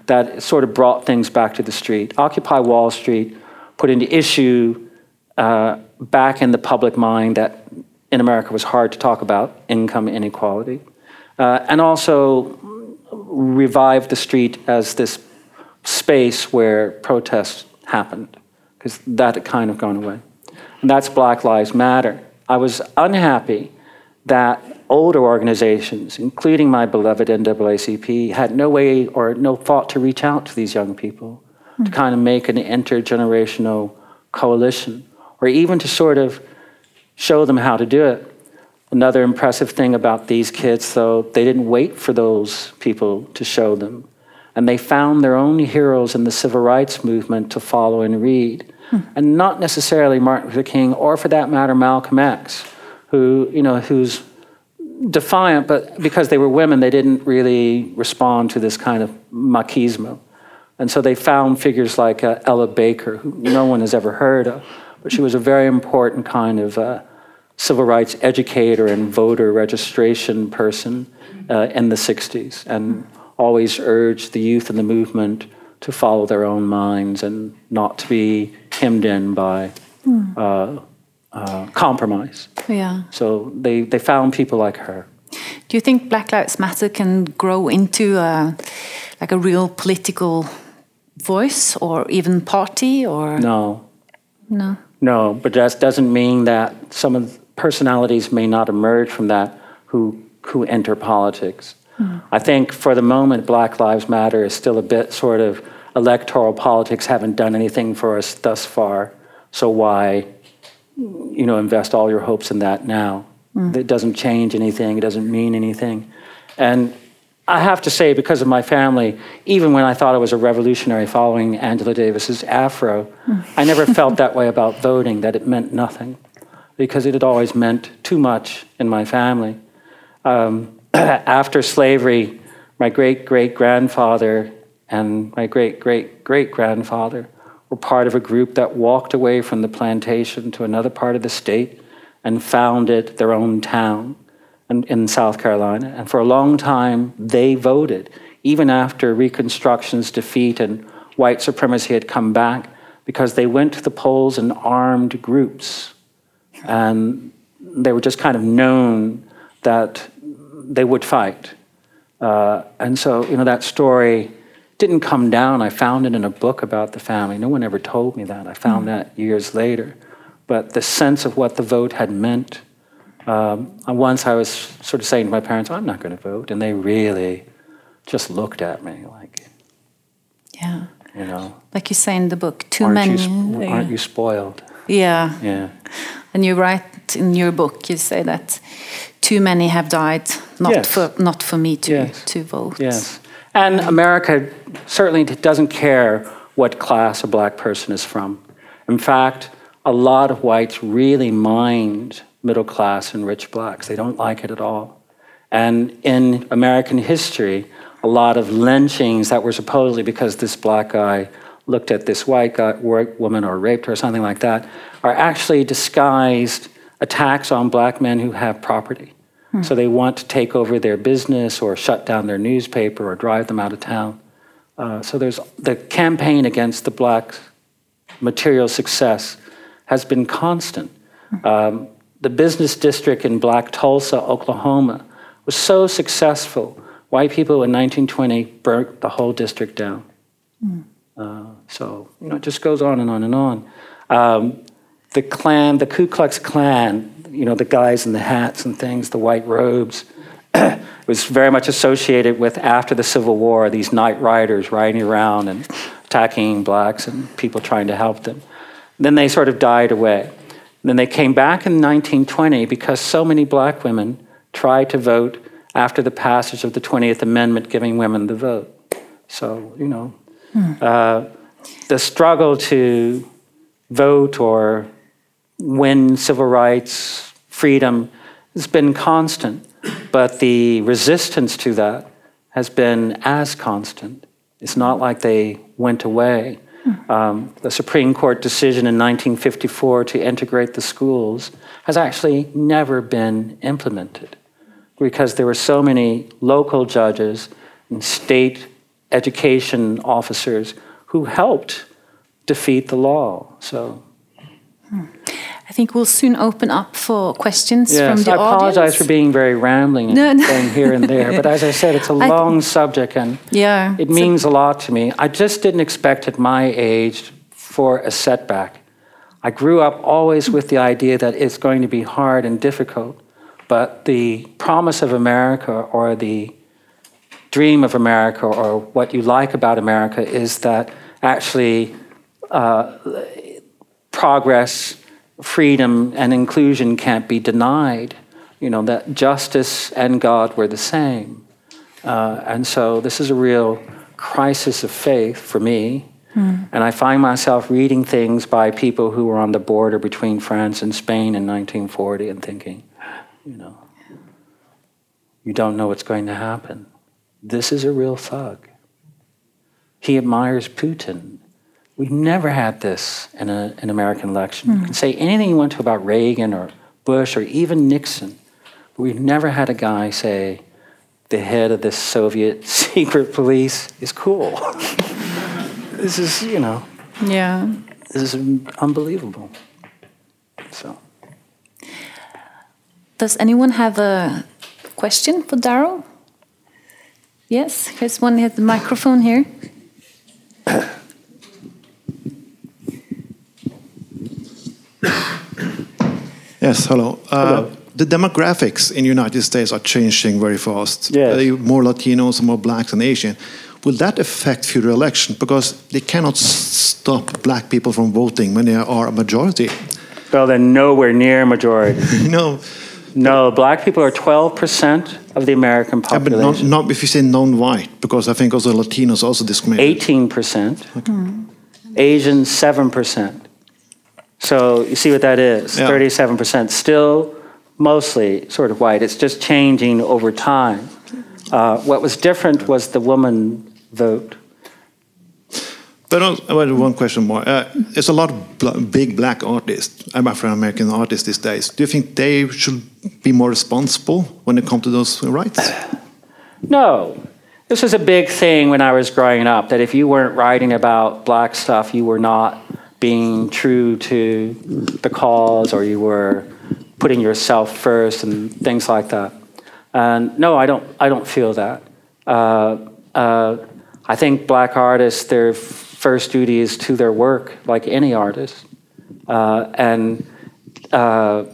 That sort of brought things back to the street. Occupy Wall Street put into issue uh, back in the public mind that in America was hard to talk about income inequality, uh, and also revived the street as this space where protests happened, because that had kind of gone away. And that's Black Lives Matter. I was unhappy that older organizations, including my beloved NAACP, had no way or no thought to reach out to these young people, mm. to kind of make an intergenerational coalition, or even to sort of show them how to do it. Another impressive thing about these kids, though, they didn't wait for those people to show them. And they found their own heroes in the civil rights movement to follow and read. Hmm. And not necessarily Martin Luther King, or for that matter, Malcolm X, who, you know, who's defiant, but because they were women, they didn't really respond to this kind of machismo. And so they found figures like uh, Ella Baker, who no one has ever heard of, but she was a very important kind of uh, civil rights educator and voter registration person uh, in the 60s, and always urged the youth in the movement to follow their own minds and not to be hemmed in by mm. uh, compromise. Yeah. So they, they found people like her. Do you think Black Lives Matter can grow into a, like a real political voice or even party or no no no but that doesn't mean that some of personalities may not emerge from that who who enter politics mm. i think for the moment black lives matter is still a bit sort of electoral politics haven't done anything for us thus far so why you know, invest all your hopes in that now. Mm. It doesn't change anything, it doesn't mean anything. And I have to say, because of my family, even when I thought I was a revolutionary following Angela Davis's afro, mm. I never felt that way about voting, that it meant nothing, because it had always meant too much in my family. Um, [CLEARS THROAT] after slavery, my great great grandfather and my great great great grandfather were part of a group that walked away from the plantation to another part of the state and founded their own town in, in South Carolina. And for a long time, they voted, even after Reconstruction's defeat and white supremacy had come back, because they went to the polls in armed groups. And they were just kind of known that they would fight. Uh, and so, you know, that story didn't come down. I found it in a book about the family. No one ever told me that. I found mm. that years later. But the sense of what the vote had meant. Um, once I was sort of saying to my parents, I'm not going to vote. And they really just looked at me like, yeah. You know, like you say in the book, too aren't many. You, aren't you spoiled? Yeah. Yeah. And you write in your book, you say that too many have died, not yes. for not for me to yes. to vote. Yes. And America certainly doesn't care what class a black person is from. In fact, a lot of whites really mind middle class and rich blacks. They don't like it at all. And in American history, a lot of lynchings that were supposedly because this black guy looked at this white guy, woman or raped her or something like that, are actually disguised attacks on black men who have property. Hmm. So they want to take over their business or shut down their newspaper or drive them out of town. Uh, so there's the campaign against the black material success has been constant. Hmm. Um, the business district in Black Tulsa, Oklahoma, was so successful. White people in 1920 burnt the whole district down. Mm. Uh, so you know, it just goes on and on and on. Um, the Klan, the Ku Klux Klan, you know, the guys in the hats and things, the white robes, [CLEARS THROAT] was very much associated with after the Civil War, these night riders riding around and attacking blacks and people trying to help them. Then they sort of died away. then they came back in 1920 because so many black women tried to vote after the passage of the 20th Amendment giving women the vote. So, you know, hmm. uh, the struggle to vote or win civil rights, freedom, has been constant, but the resistance to that has been as constant. It's not like they went away. Um, the Supreme Court decision in 1954 to integrate the schools has actually never been implemented because there were so many local judges and state education officers who helped defeat the law. So. Hmm. I think we'll soon open up for questions yes, from the I apologize audience. for being very rambling and No, no. going here and there, but as I said, it's a [LAUGHS] I- long subject and Yeah, it means a lot to me. I just didn't expect at my age for a setback. I grew up always with the idea that it's going to be hard and difficult, but the promise of America or the dream of America or what you like about America is that actually uh, progress, freedom, and inclusion can't be denied. You know, that justice and God were the same. Uh, and so this is a real crisis of faith for me. And I find myself reading things by people who were on the border between France and Spain in 1940 and thinking, you know, you don't know what's going to happen. This is a real thug. He admires Putin. We've never had this in a, an American election. You can hmm. say anything you want to about Reagan or Bush or even Nixon, but we've never had a guy say, the head of the Soviet [LAUGHS] secret police is cool. [LAUGHS] this is, you know, Yeah. this is unbelievable. So. Does anyone have a question for Daryl? Yes, here's one at the microphone here. [COUGHS] Yes, hello. Uh, The demographics in United States are changing very fast. Yes. Uh, more Latinos, more blacks, and Asian. Will that affect future election? Because they cannot stop black people from voting when they are a majority. Well, they're nowhere near majority. [LAUGHS] you know, No, black people are 12% of the American Yeah, but population. not, not if you say non-white, because I think also Latinos also discriminate. 18%. Asians, 7%. So you see what that is Yeah. 37%. Still mostly sort of white. It's just changing over time. Uh, what was different was the woman vote. But one question more. Uh, there's a lot of bl- big black artists, African American artists these days. Do you think they should be more responsible when it comes to those rights? No. This was a big thing when I was growing up that if you weren't writing about black stuff, you were not being true to the cause or you were putting yourself first and things like that. And no, I don't, I don't feel that. Uh, uh, I think black artists, their first duty is to their work, like any artist. Uh, and uh,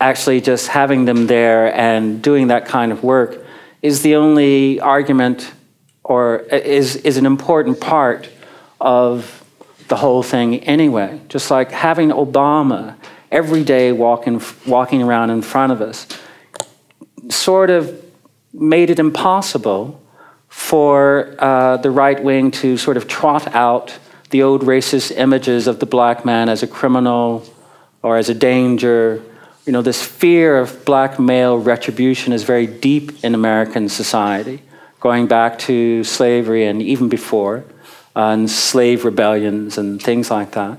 actually just having them there and doing that kind of work is the only argument or is, is an important part of the whole thing anyway. Just like having Obama every day walking, walking around in front of us sort of made it impossible for uh, the right wing to sort of trot out the old racist images of the black man as a criminal or as a danger. You know, this fear of black male retribution is very deep in American society, going back to slavery and even before, uh, and slave rebellions and things like that.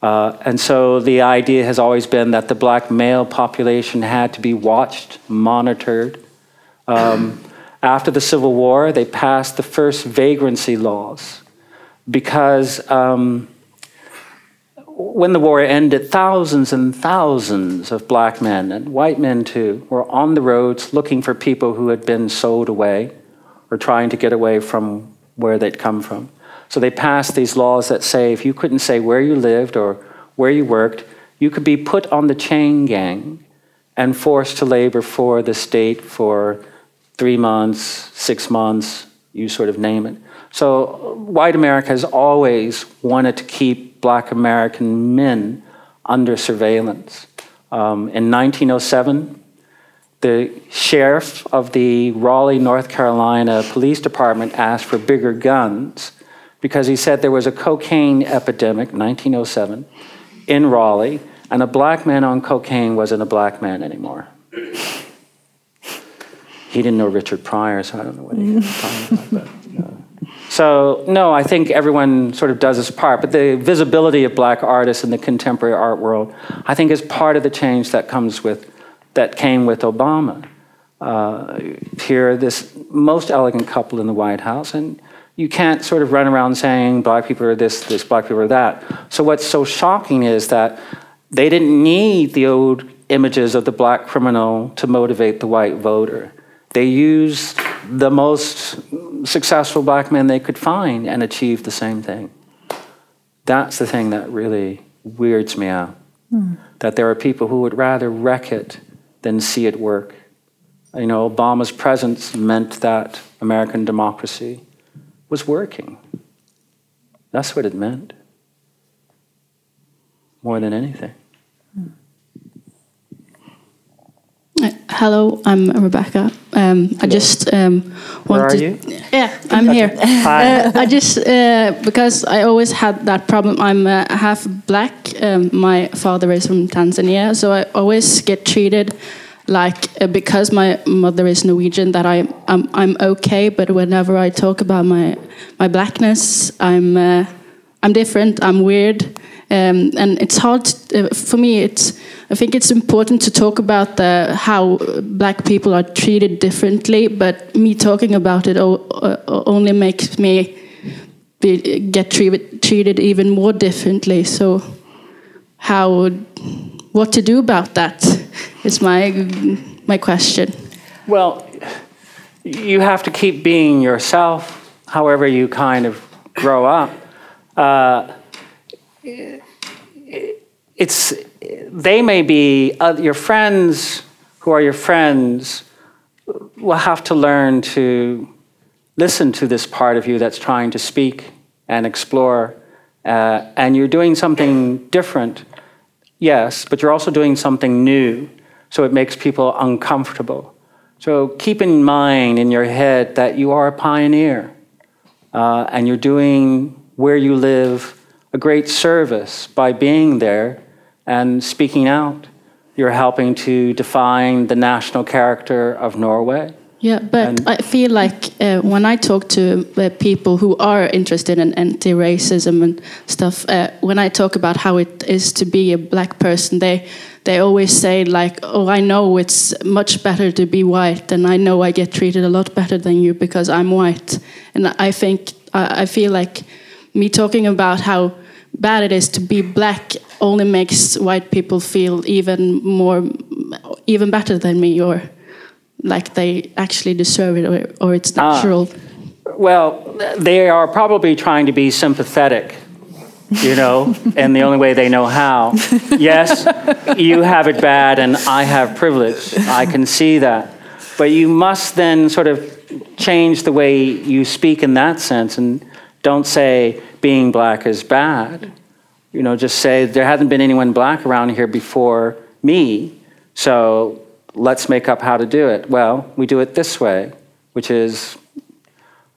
Uh, and so the idea has always been that the black male population had to be watched, monitored. Um, [CLEARS THROAT] after the Civil War, they passed the first vagrancy laws because um, when the war ended, thousands and thousands of black men and white men too were on the roads looking for people who had been sold away or trying to get away from where they'd come from. So they passed these laws that say if you couldn't say where you lived or where you worked, you could be put on the chain gang and forced to labor for the state for three months, six months, you sort of name it. So white America has always wanted to keep black American men under surveillance. Um, in 1907, the sheriff of the Raleigh, North Carolina Police Department asked for bigger guns because he said there was a cocaine epidemic, 1907, in Raleigh, and a black man on cocaine wasn't a black man anymore. He didn't know Richard Pryor, so I don't know what he was talking about. But, uh, so, no, I think everyone sort of does his part, but the visibility of black artists in the contemporary art world, I think, is part of the change that comes with, that came with Obama. Uh, here, this most elegant couple in the White House, and you can't sort of run around saying black people are this, this, black people are that. So, what's so shocking is that they didn't need the old images of the black criminal to motivate the white voter. They used the most successful black men they could find and achieved the same thing. That's the thing that really weirds me out. Mm. That there are people who would rather wreck it than see it work. You know, Obama's presence meant that American democracy was working. That's what it meant, more than anything. Uh, hello, I'm Rebecca. Um, I just um, want to. Yeah, I'm here. Hi. Uh, I just uh, because I always had that problem. I'm uh, half black. Um, my father is from Tanzania, so I always get treated like uh, because my mother is Norwegian that I I'm, I'm okay. But whenever I talk about my my blackness, I'm uh, I'm different. I'm weird. Um, and it's hard to, uh, for me. It's I think it's important to talk about the, how black people are treated differently. But me talking about it o- uh, only makes me be, get treated treated even more differently. So how what to do about that [LAUGHS] is my my question. Well, you have to keep being yourself, however you kind of grow up. Uh, it's they may be uh, your friends who are your friends will have to learn to listen to this part of you that's trying to speak and explore uh, and you're doing something different yes but you're also doing something new so it makes people uncomfortable. So keep in mind in your head that you are a pioneer uh, and you're doing where you live a great service by being there and speaking out. You're helping to define the national character of Norway. Yeah, but and I feel like uh, when I talk to uh, people who are interested in anti-racism and stuff, uh, when I talk about how it is to be a black person, they they always say like, "Oh, I know it's much better to be white, and I know I get treated a lot better than you because I'm white." And I think I, I feel like me talking about how bad it is to be black only makes white people feel even more even better than me or like they actually deserve it or, or it's ah. natural. Well they are probably trying to be sympathetic you know [LAUGHS] and the only way they know how. Yes you have it bad and i have privilege. I can see that. But you must then sort of change the way you speak in that sense and don't say being black is bad. You know, just say there hasn't been anyone black around here before me, so let's make up how to do it. Well, we do it this way, which is,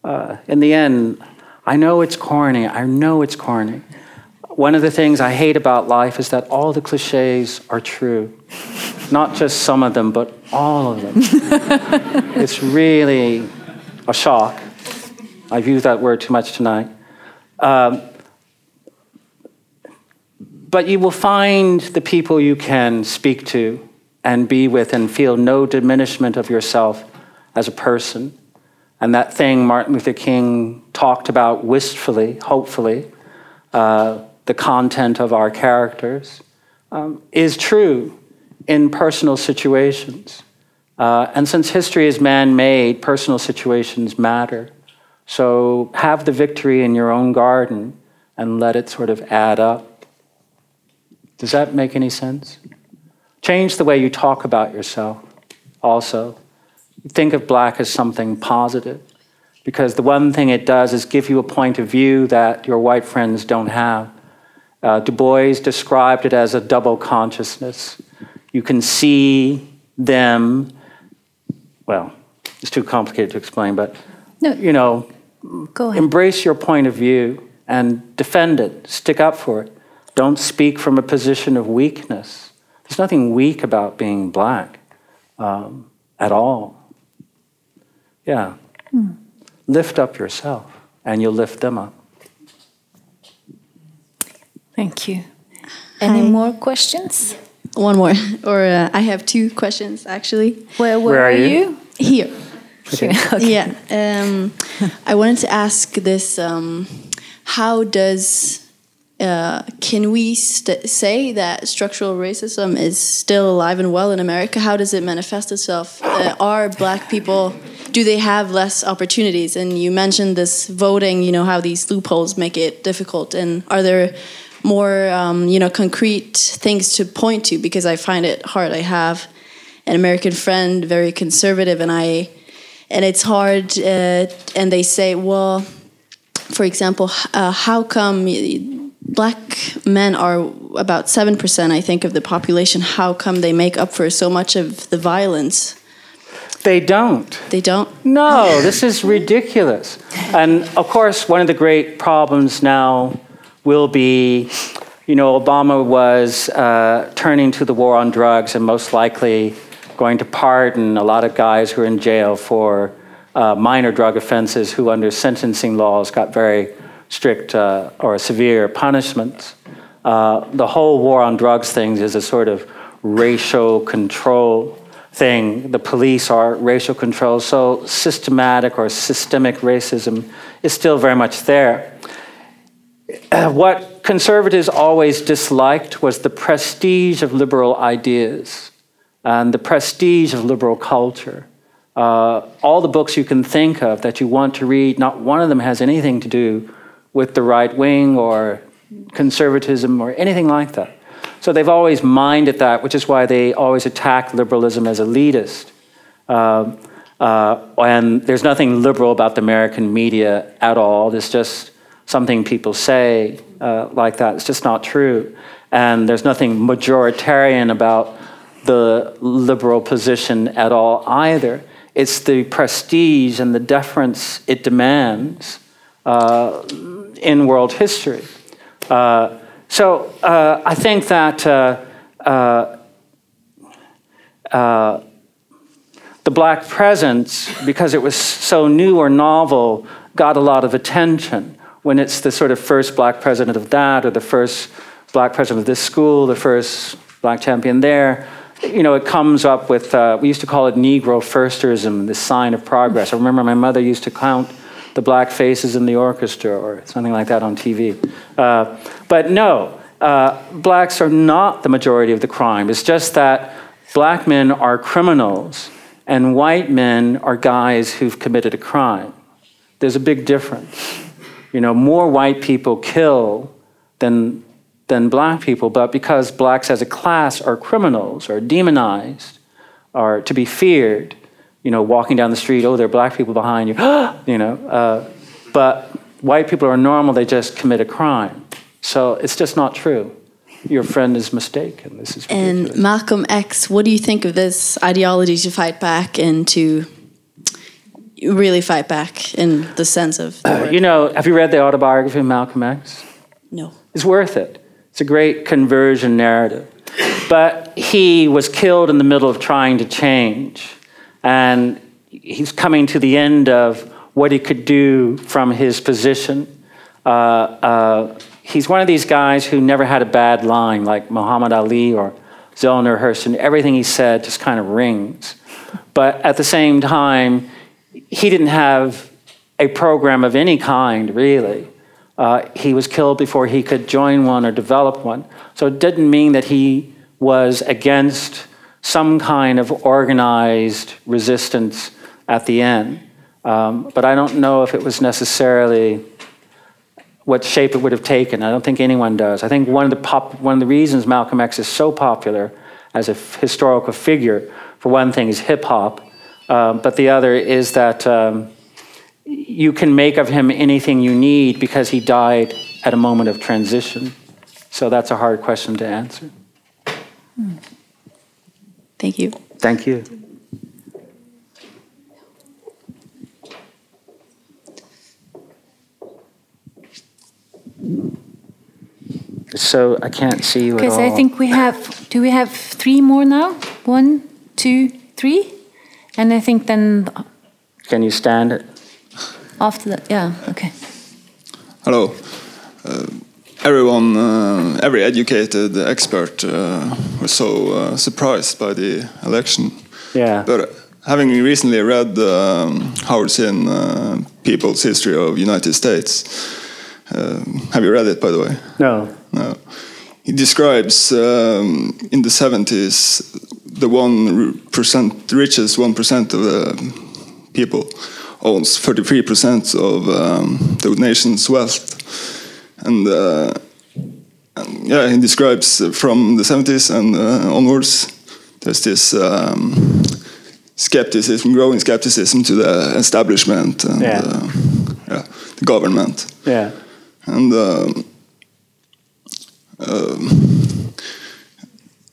uh, in the end, I know it's corny. I know it's corny. One of the things I hate about life is that all the cliches are true. Not just some of them, but all of them. [LAUGHS] it's really a shock. I've used that word too much tonight. Um, but you will find the people you can speak to and be with and feel no diminishment of yourself as a person. And that thing Martin Luther King talked about wistfully, hopefully, uh, the content of our characters, um, is true in personal situations. Uh, and since history is man made, personal situations matter. So have the victory in your own garden and let it sort of add up. Does that make any sense? Change the way you talk about yourself also. Think of black as something positive because the one thing it does is give you a point of view that your white friends don't have. Uh, du Bois described it as a double consciousness. You can see them, well, it's too complicated to explain, but no. you know, Go ahead. Embrace your point of view and defend it, stick up for it. Don't speak from a position of weakness. There's nothing weak about being black um, at all. Yeah. Hmm. Lift up yourself and you'll lift them up. Thank you. Any Hi. more questions? One more, [LAUGHS] or uh, I have two questions actually. Where, where, where are, are you? you? Here. Okay. [LAUGHS] okay. Yeah. Um, I wanted to ask this: um, How does uh, can we say that structural racism is still alive and well in America? How does it manifest itself? Uh, are black people do they have less opportunities? And you mentioned this voting, you know, how these loopholes make it difficult. And are there more, um, you know, concrete things to point to? Because I find it hard. I have an American friend, very conservative, and I, and it's hard. Uh, and they say, well, for example, uh, how come black men are about 7%, I think, of the population? How come they make up for so much of the violence? They don't. They don't? No, this is ridiculous. And of course, one of the great problems now will be you know, Obama was uh, turning to the war on drugs and most likely going to pardon a lot of guys who are in jail for uh, minor drug offenses who, under sentencing laws, got very strict uh, or severe punishments. Uh, the whole war on drugs thing is a sort of racial control thing. The police are racial control, so systematic or systemic racism is still very much there. [CLEARS THROAT] what conservatives always disliked was the prestige of liberal ideas and the prestige of liberal culture. Uh, all the books you can think of that you want to read, not one of them has anything to do with the right wing or conservatism or anything like that. So they've always minded that, which is why they always attack liberalism as elitist. Uh, uh, and there's nothing liberal about the American media at all. It's just something people say uh, like that. It's just not true. And there's nothing majoritarian about the liberal position at all either. It's the prestige and the deference it demands uh, in world history. Uh, so uh, I think that uh, uh, uh, the black presence, because it was so new or novel, got a lot of attention. When it's the sort of first black president of that, or the first black president of this school, the first black champion there, you know, it comes up with, uh, we used to call it Negro firsterism, the sign of progress. I remember my mother used to count the black faces in the orchestra or something like that on TV. Uh, but no, uh, blacks are not the majority of the crime. It's just that black men are criminals and white men are guys who've committed a crime. There's a big difference. You know, more white people kill than, than black people, but because blacks as a class are criminals, are demonized, are to be feared, you know, walking down the street, oh, there are black people behind you, [GASPS] you know. Uh, but white people are normal, they just commit a crime. So it's just not true. Your friend is mistaken. This is ridiculous. And Malcolm X, what do you think of this ideology to fight back and to really fight back in the sense of the uh, You know, have you read the autobiography of Malcolm X? No. It's worth it. It's a great conversion narrative. But he was killed in the middle of trying to change and he's coming to the end of what he could do from his position. Uh, uh, he's one of these guys who never had a bad line, like Muhammad Ali or Zell Neale Everything he said just kind of rings. But at the same time, he didn't have a program of any kind, really. Uh, he was killed before he could join one or develop one. So it didn't mean that he was against some kind of organized resistance at the end. Um, but I don't know if it was necessarily what shape it would have taken. I don't think anyone does. I think one of the, pop, one of the reasons Malcolm X is so popular as a historical figure, for one thing, is hip hop, um, but the other is that um, you can make of him anything you need because he died at a moment of transition. So that's a hard question to answer. Thank you. Thank you. So I can't see you Because I think we have, do we have three more now? One, two, three? And I think then. Can you stand it? After that, yeah, okay. Hello. Uh, everyone, uh, every educated expert uh, was so uh, surprised by the election. Yeah. But having recently read um, Howard Zinn, uh, People's History of United States, uh, have you read it, by the way? No. No. he describes um, in the 70s the one percent, the richest one percent of the people owns 33% of um, the nation's wealth, and, uh, and, yeah, he describes from the 70s and uh, onwards. There's this um, skepticism, growing skepticism to the establishment and Yeah. uh, yeah, the government. Yeah. And um, um,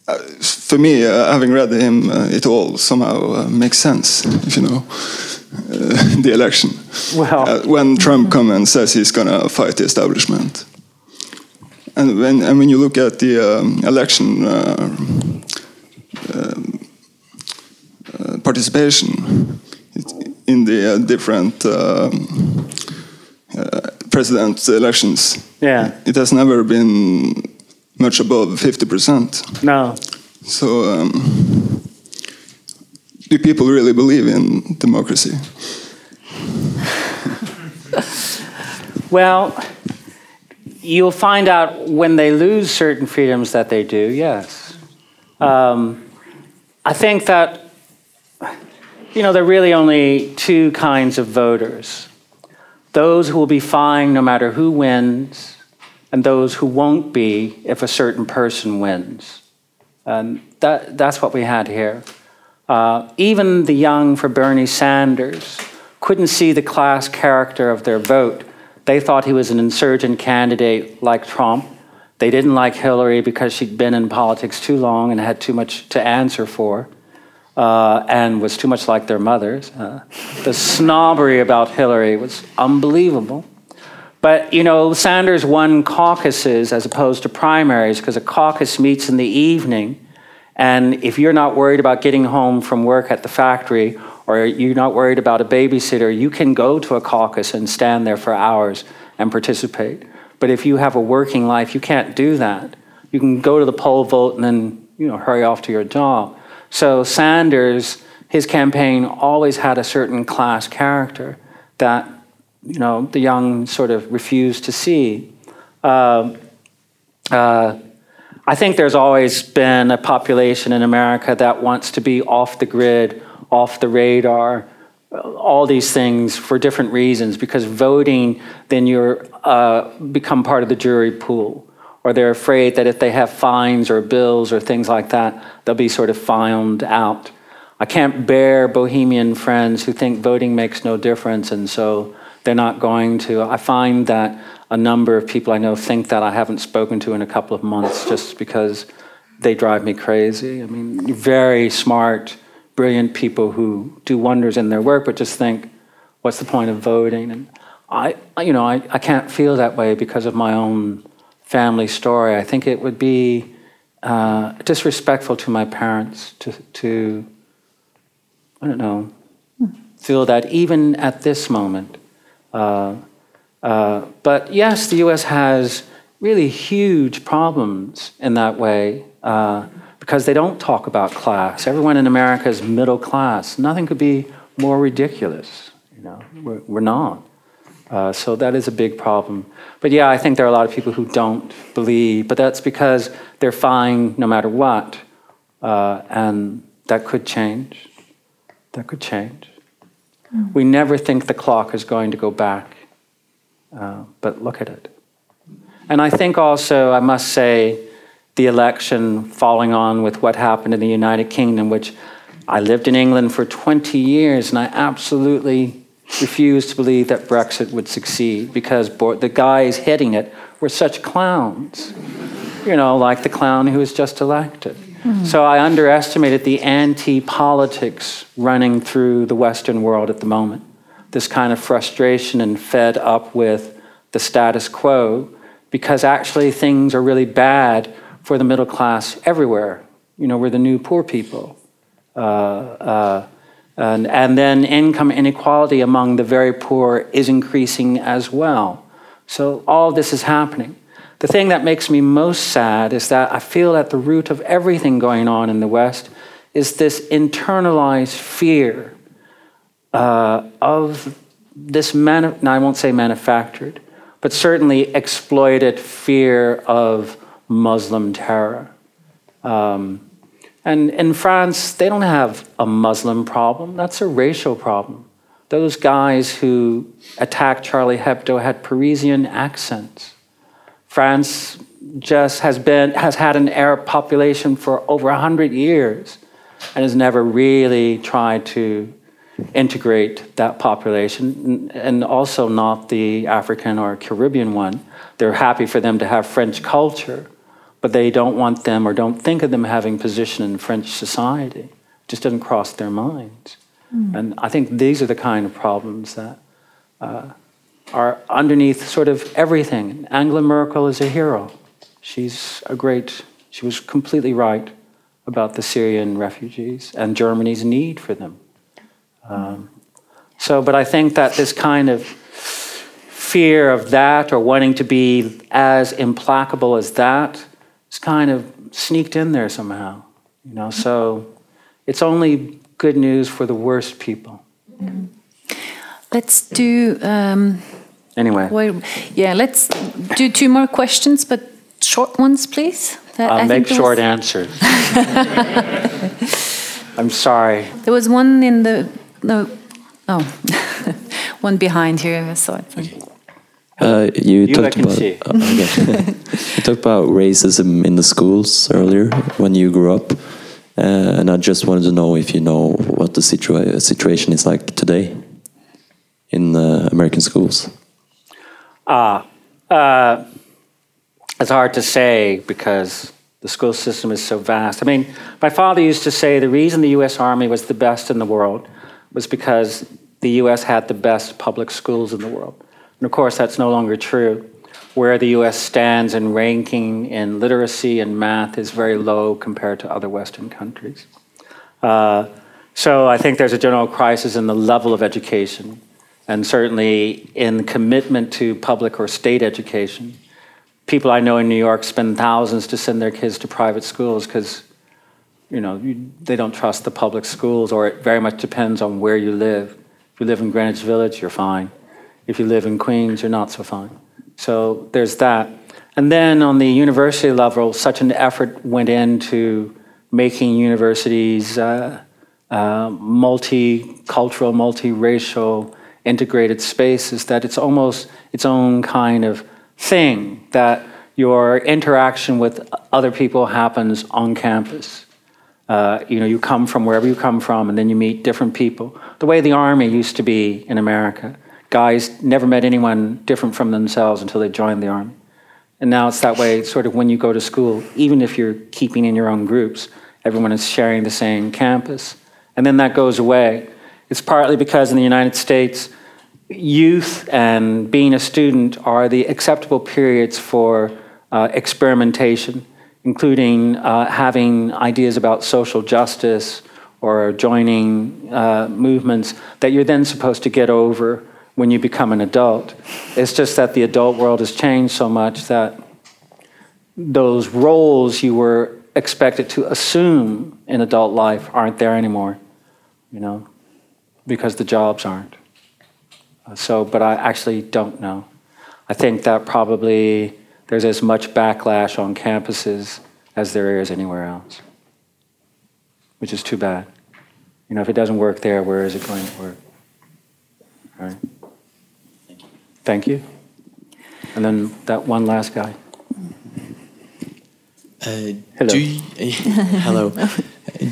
uh, for me, uh, having read him, uh, it all somehow uh, makes sense, if you know, uh, [LAUGHS] the election. Well- Uh, when Trump comes and says he's going to fight the establishment. And when, and when you look at the um, election uh, uh, participation in the uh, different um, uh, president elections, Yeah. it has never been much above 50%. No. So, um, do people really believe in democracy? Well, you'll find out when they lose certain freedoms that they do, yes. Um, I think that, you know, there are really only two kinds of voters those who will be fine no matter who wins, and those who won't be if a certain person wins. And that, that's what we had here. Uh, even the young for Bernie Sanders couldn't see the class character of their vote. They thought he was an insurgent candidate like Trump. They didn't like Hillary because she'd been in politics too long and had too much to answer for, uh, and was too much like their mothers. Uh, the snobbery about Hillary was unbelievable. But, you know, Sanders won caucuses as opposed to primaries because a caucus meets in the evening. And if you're not worried about getting home from work at the factory or you're not worried about a babysitter, you can go to a caucus and stand there for hours and participate. But if you have a working life, you can't do that. You can go to the poll vote and then, you know, hurry off to your job. So Sanders, his campaign always had a certain class character that you know, the young sort of refused to see. Uh, uh, I think there's always been a population in America that wants to be off the grid, off the radar, uh, all these things for different reasons. Because voting, then you're uh, become part of the jury pool, or they're afraid that if they have fines or bills or things like that, they'll be sort of found out. I can't bear bohemian friends who think voting makes no difference, and so they're not going to. I find that a number of people I know think that I haven't spoken to in a couple of months just because they drive me crazy. I mean, very smart, brilliant people who do wonders in their work, but just think, what's the point of voting? And I, you know, I, I can't feel that way because of my own family story. I think it would be uh, disrespectful to my parents to, to, I don't know, feel that even at this moment, uh, uh, but yes, the US has really huge problems in that way uh, because they don't talk about class. Everyone in America is middle class. Nothing could be more ridiculous. You know, we're, we're not. Uh, so that is a big problem. But yeah, I think there are a lot of people who don't believe, but that's because they're fine no matter what. Uh, and that could change. That could change. We never think the clock is going to go back, uh, but look at it. And I think also, I must say, the election following on with what happened in the United Kingdom, which I lived in England for 20 years, and I absolutely refused to believe that Brexit would succeed because the guys heading it were such clowns, you know, like the clown who was just elected. So I underestimated the anti politics running through the Western world at the moment. This kind of frustration and fed up with the status quo because actually things are really bad for the middle class everywhere. You know, we're the new poor people. Uh, uh, and, and then income inequality among the very poor is increasing as well. So all this is happening. The thing that makes me most sad is that I feel at the root of everything going on in the West is this internalized fear uh, of this, man. Now, I won't say manufactured, but certainly exploited fear of Muslim terror. Um, and in France, they don't have a Muslim problem, that's a racial problem. Those guys who attacked Charlie Hebdo had Parisian accents. France just has been has had an Arab population for over 100 years and has never really tried to integrate that population and also not the African or Caribbean one. They're happy for them to have French culture, but they don't want them or don't think of them having position in French society. It just doesn't cross their minds. Mm. And I think these are the kind of problems that uh, are underneath sort of everything. Angela Merkel is a hero. She's a great, she was completely right about the Syrian refugees and Germany's need for them. Um, so, but I think that this kind of fear of that or wanting to be as implacable as that it's kind of sneaked in there somehow, you know. So it's only good news for the worst people. Mm. Let's do. Um, anyway. Wait, yeah, let's do two more questions, but short ones, please. That I'll I make short was... answers. [LAUGHS] I'm sorry. There was one in the no, oh, [LAUGHS] one behind here. I saw. Okay. Uh, you, you talked about uh, okay. you talked about racism in the schools earlier when you grew up, uh, and I just wanted to know if you know what the situa situation is like today in the American schools. Ah, uh, it's hard to say because the school system is so vast. I mean, my father used to say the reason the U.S. Army was the best in the world was because the U.S. had the best public schools in the world. And of course, that's no longer true. Where the US stands in ranking in literacy and math is very low compared to other Western countries. Uh, so I think there's a general crisis in the level of education, and certainly in commitment to public or state education. People I know in New York spend thousands to send their kids to private schools because you know, you, they don't trust the public schools, or it very much depends on where you live. If you live in Greenwich Village, you're fine. If you live in Queens, you're not so fine. So there's that. And then on the university level, such an effort went into making universities uh, uh, multicultural, multiracial, integrated spaces that it's almost its own kind of thing that your interaction with other people happens on campus. Uh, you know, you come from wherever you come from, and then you meet different people. The way the army used to be in America, guys never met anyone different from themselves until they joined the army. And now it's that way, sort of when you go to school, even if you're keeping in your own groups, everyone is sharing the same campus. And then that goes away. It's partly because in the United States, youth and being a student are the acceptable periods for uh, experimentation, including uh, having ideas about social justice or joining uh, movements that you're then supposed to get over when you become an adult. It's just that the adult world has changed so much that those roles you were expected to assume in adult life aren't there anymore, you know, because the jobs aren't. Uh, so, but I actually don't know. I think that probably there's as much backlash on campuses as there is anywhere else, which is too bad. You know, if it doesn't work there, where is it going to work? All right. Thank you. And then that one last guy. Uh, hello. Do you, [LAUGHS] hello.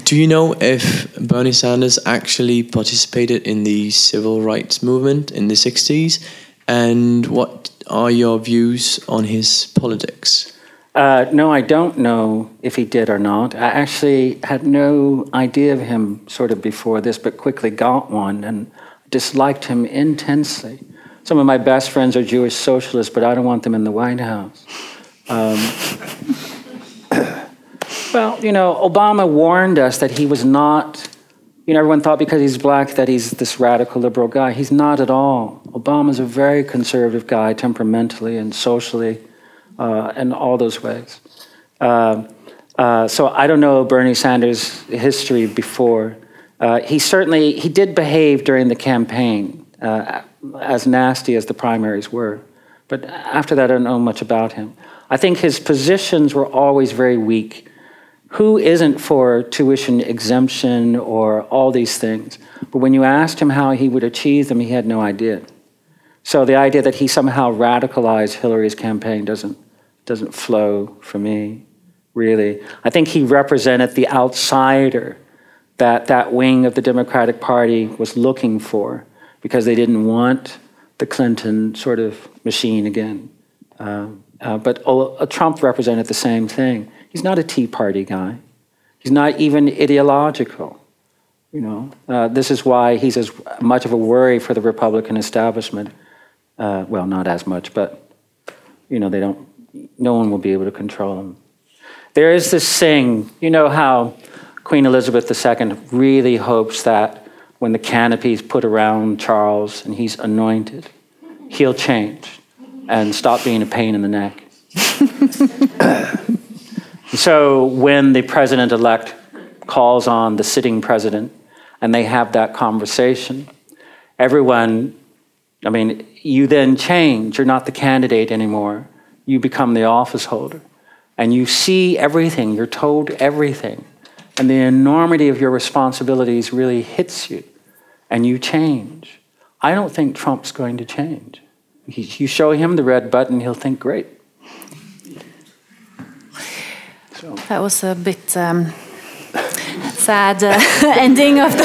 do you know if Bernie Sanders actually participated in the civil rights movement in the 60s? And what are your views on his politics? Uh, no, I don't know if he did or not. I actually had no idea of him sort of before this, but quickly got one and disliked him intensely. Some of my best friends are Jewish socialists, but I don't want them in the White House. Um, [COUGHS] well, you know, Obama warned us that he was not, you know, everyone thought because he's black that he's this radical liberal guy. He's not at all. Obama's a very conservative guy, temperamentally and socially, uh, in all those ways. Uh, uh, so I don't know Bernie Sanders' history before. Uh, he certainly he did behave during the campaign uh, as nasty as the primaries were. But after that, I don't know much about him. I think his positions were always very weak. Who isn't for tuition exemption or all these things? But when you asked him how he would achieve them, he had no idea. So the idea that he somehow radicalized Hillary's campaign doesn't, doesn't flow for me, really. I think he represented the outsider that that wing of the Democratic Party was looking for because they didn't want the Clinton sort of machine again. Uh, uh, but uh, Trump represented the same thing. He's not a Tea Party guy. He's not even ideological. You know, uh, this is why he's as much of a worry for the Republican establishment. Uh, well, not as much, but you know, they don't. No one will be able to control him. There is this thing. You know how Queen Elizabeth II really hopes that when the canopy is put around Charles and he's anointed, he'll change and stop being a pain in the neck. [LAUGHS] so when the president elect calls on the sitting president and they have that conversation, everyone, I mean, you then change. You're not the candidate anymore. You become the office holder. And you see everything, you're told everything. And the enormity of your responsibilities really hits you, and you change. I don't think Trump's going to change. You show him the red button, he'll think, great. So. That was a bit um, sad uh, [LAUGHS] ending of the.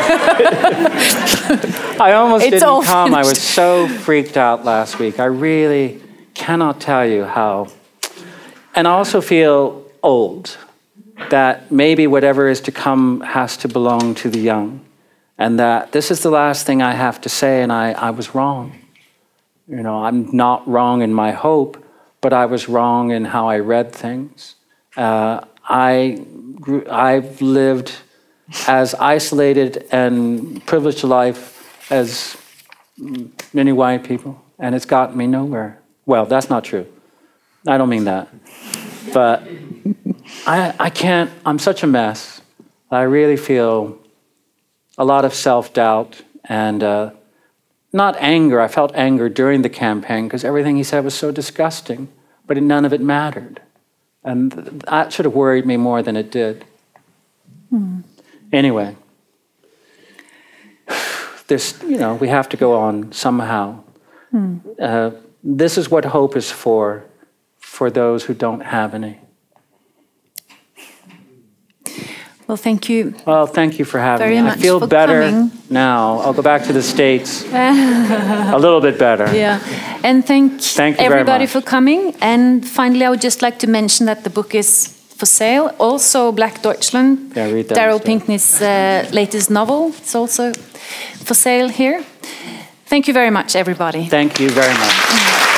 [LAUGHS] I almost it's didn't come. Finished. I was so freaked out last week. I really cannot tell you how. And I also feel old that maybe whatever is to come has to belong to the young. And that this is the last thing I have to say, and I, I was wrong. You know, I'm not wrong in my hope, but I was wrong in how I read things. Uh, I grew, I've lived as isolated and privileged a life as many white people, and it's gotten me nowhere. Well, that's not true. I don't mean that. But I, I can't, I'm such a mess. I really feel a lot of self doubt and uh, not anger. I felt anger during the campaign because everything he said was so disgusting, but none of it mattered. And that should have worried me more than it did. Hmm. Anyway, this, you know, we have to go on somehow. Hmm. Uh, this is what hope is for, for those who don't have any. Well, thank you. Well, thank you for having Very me. Much I feel better coming. now. I'll go back to the States [LAUGHS] a little bit better. Yeah. And thank, thank everybody for coming. And finally, I would just like to mention that the book is for sale. Also, Black Deutschland, yeah, Darryl Pinckney's uh, latest novel. It's also for sale here. Thank you very much, everybody. Thank you very much.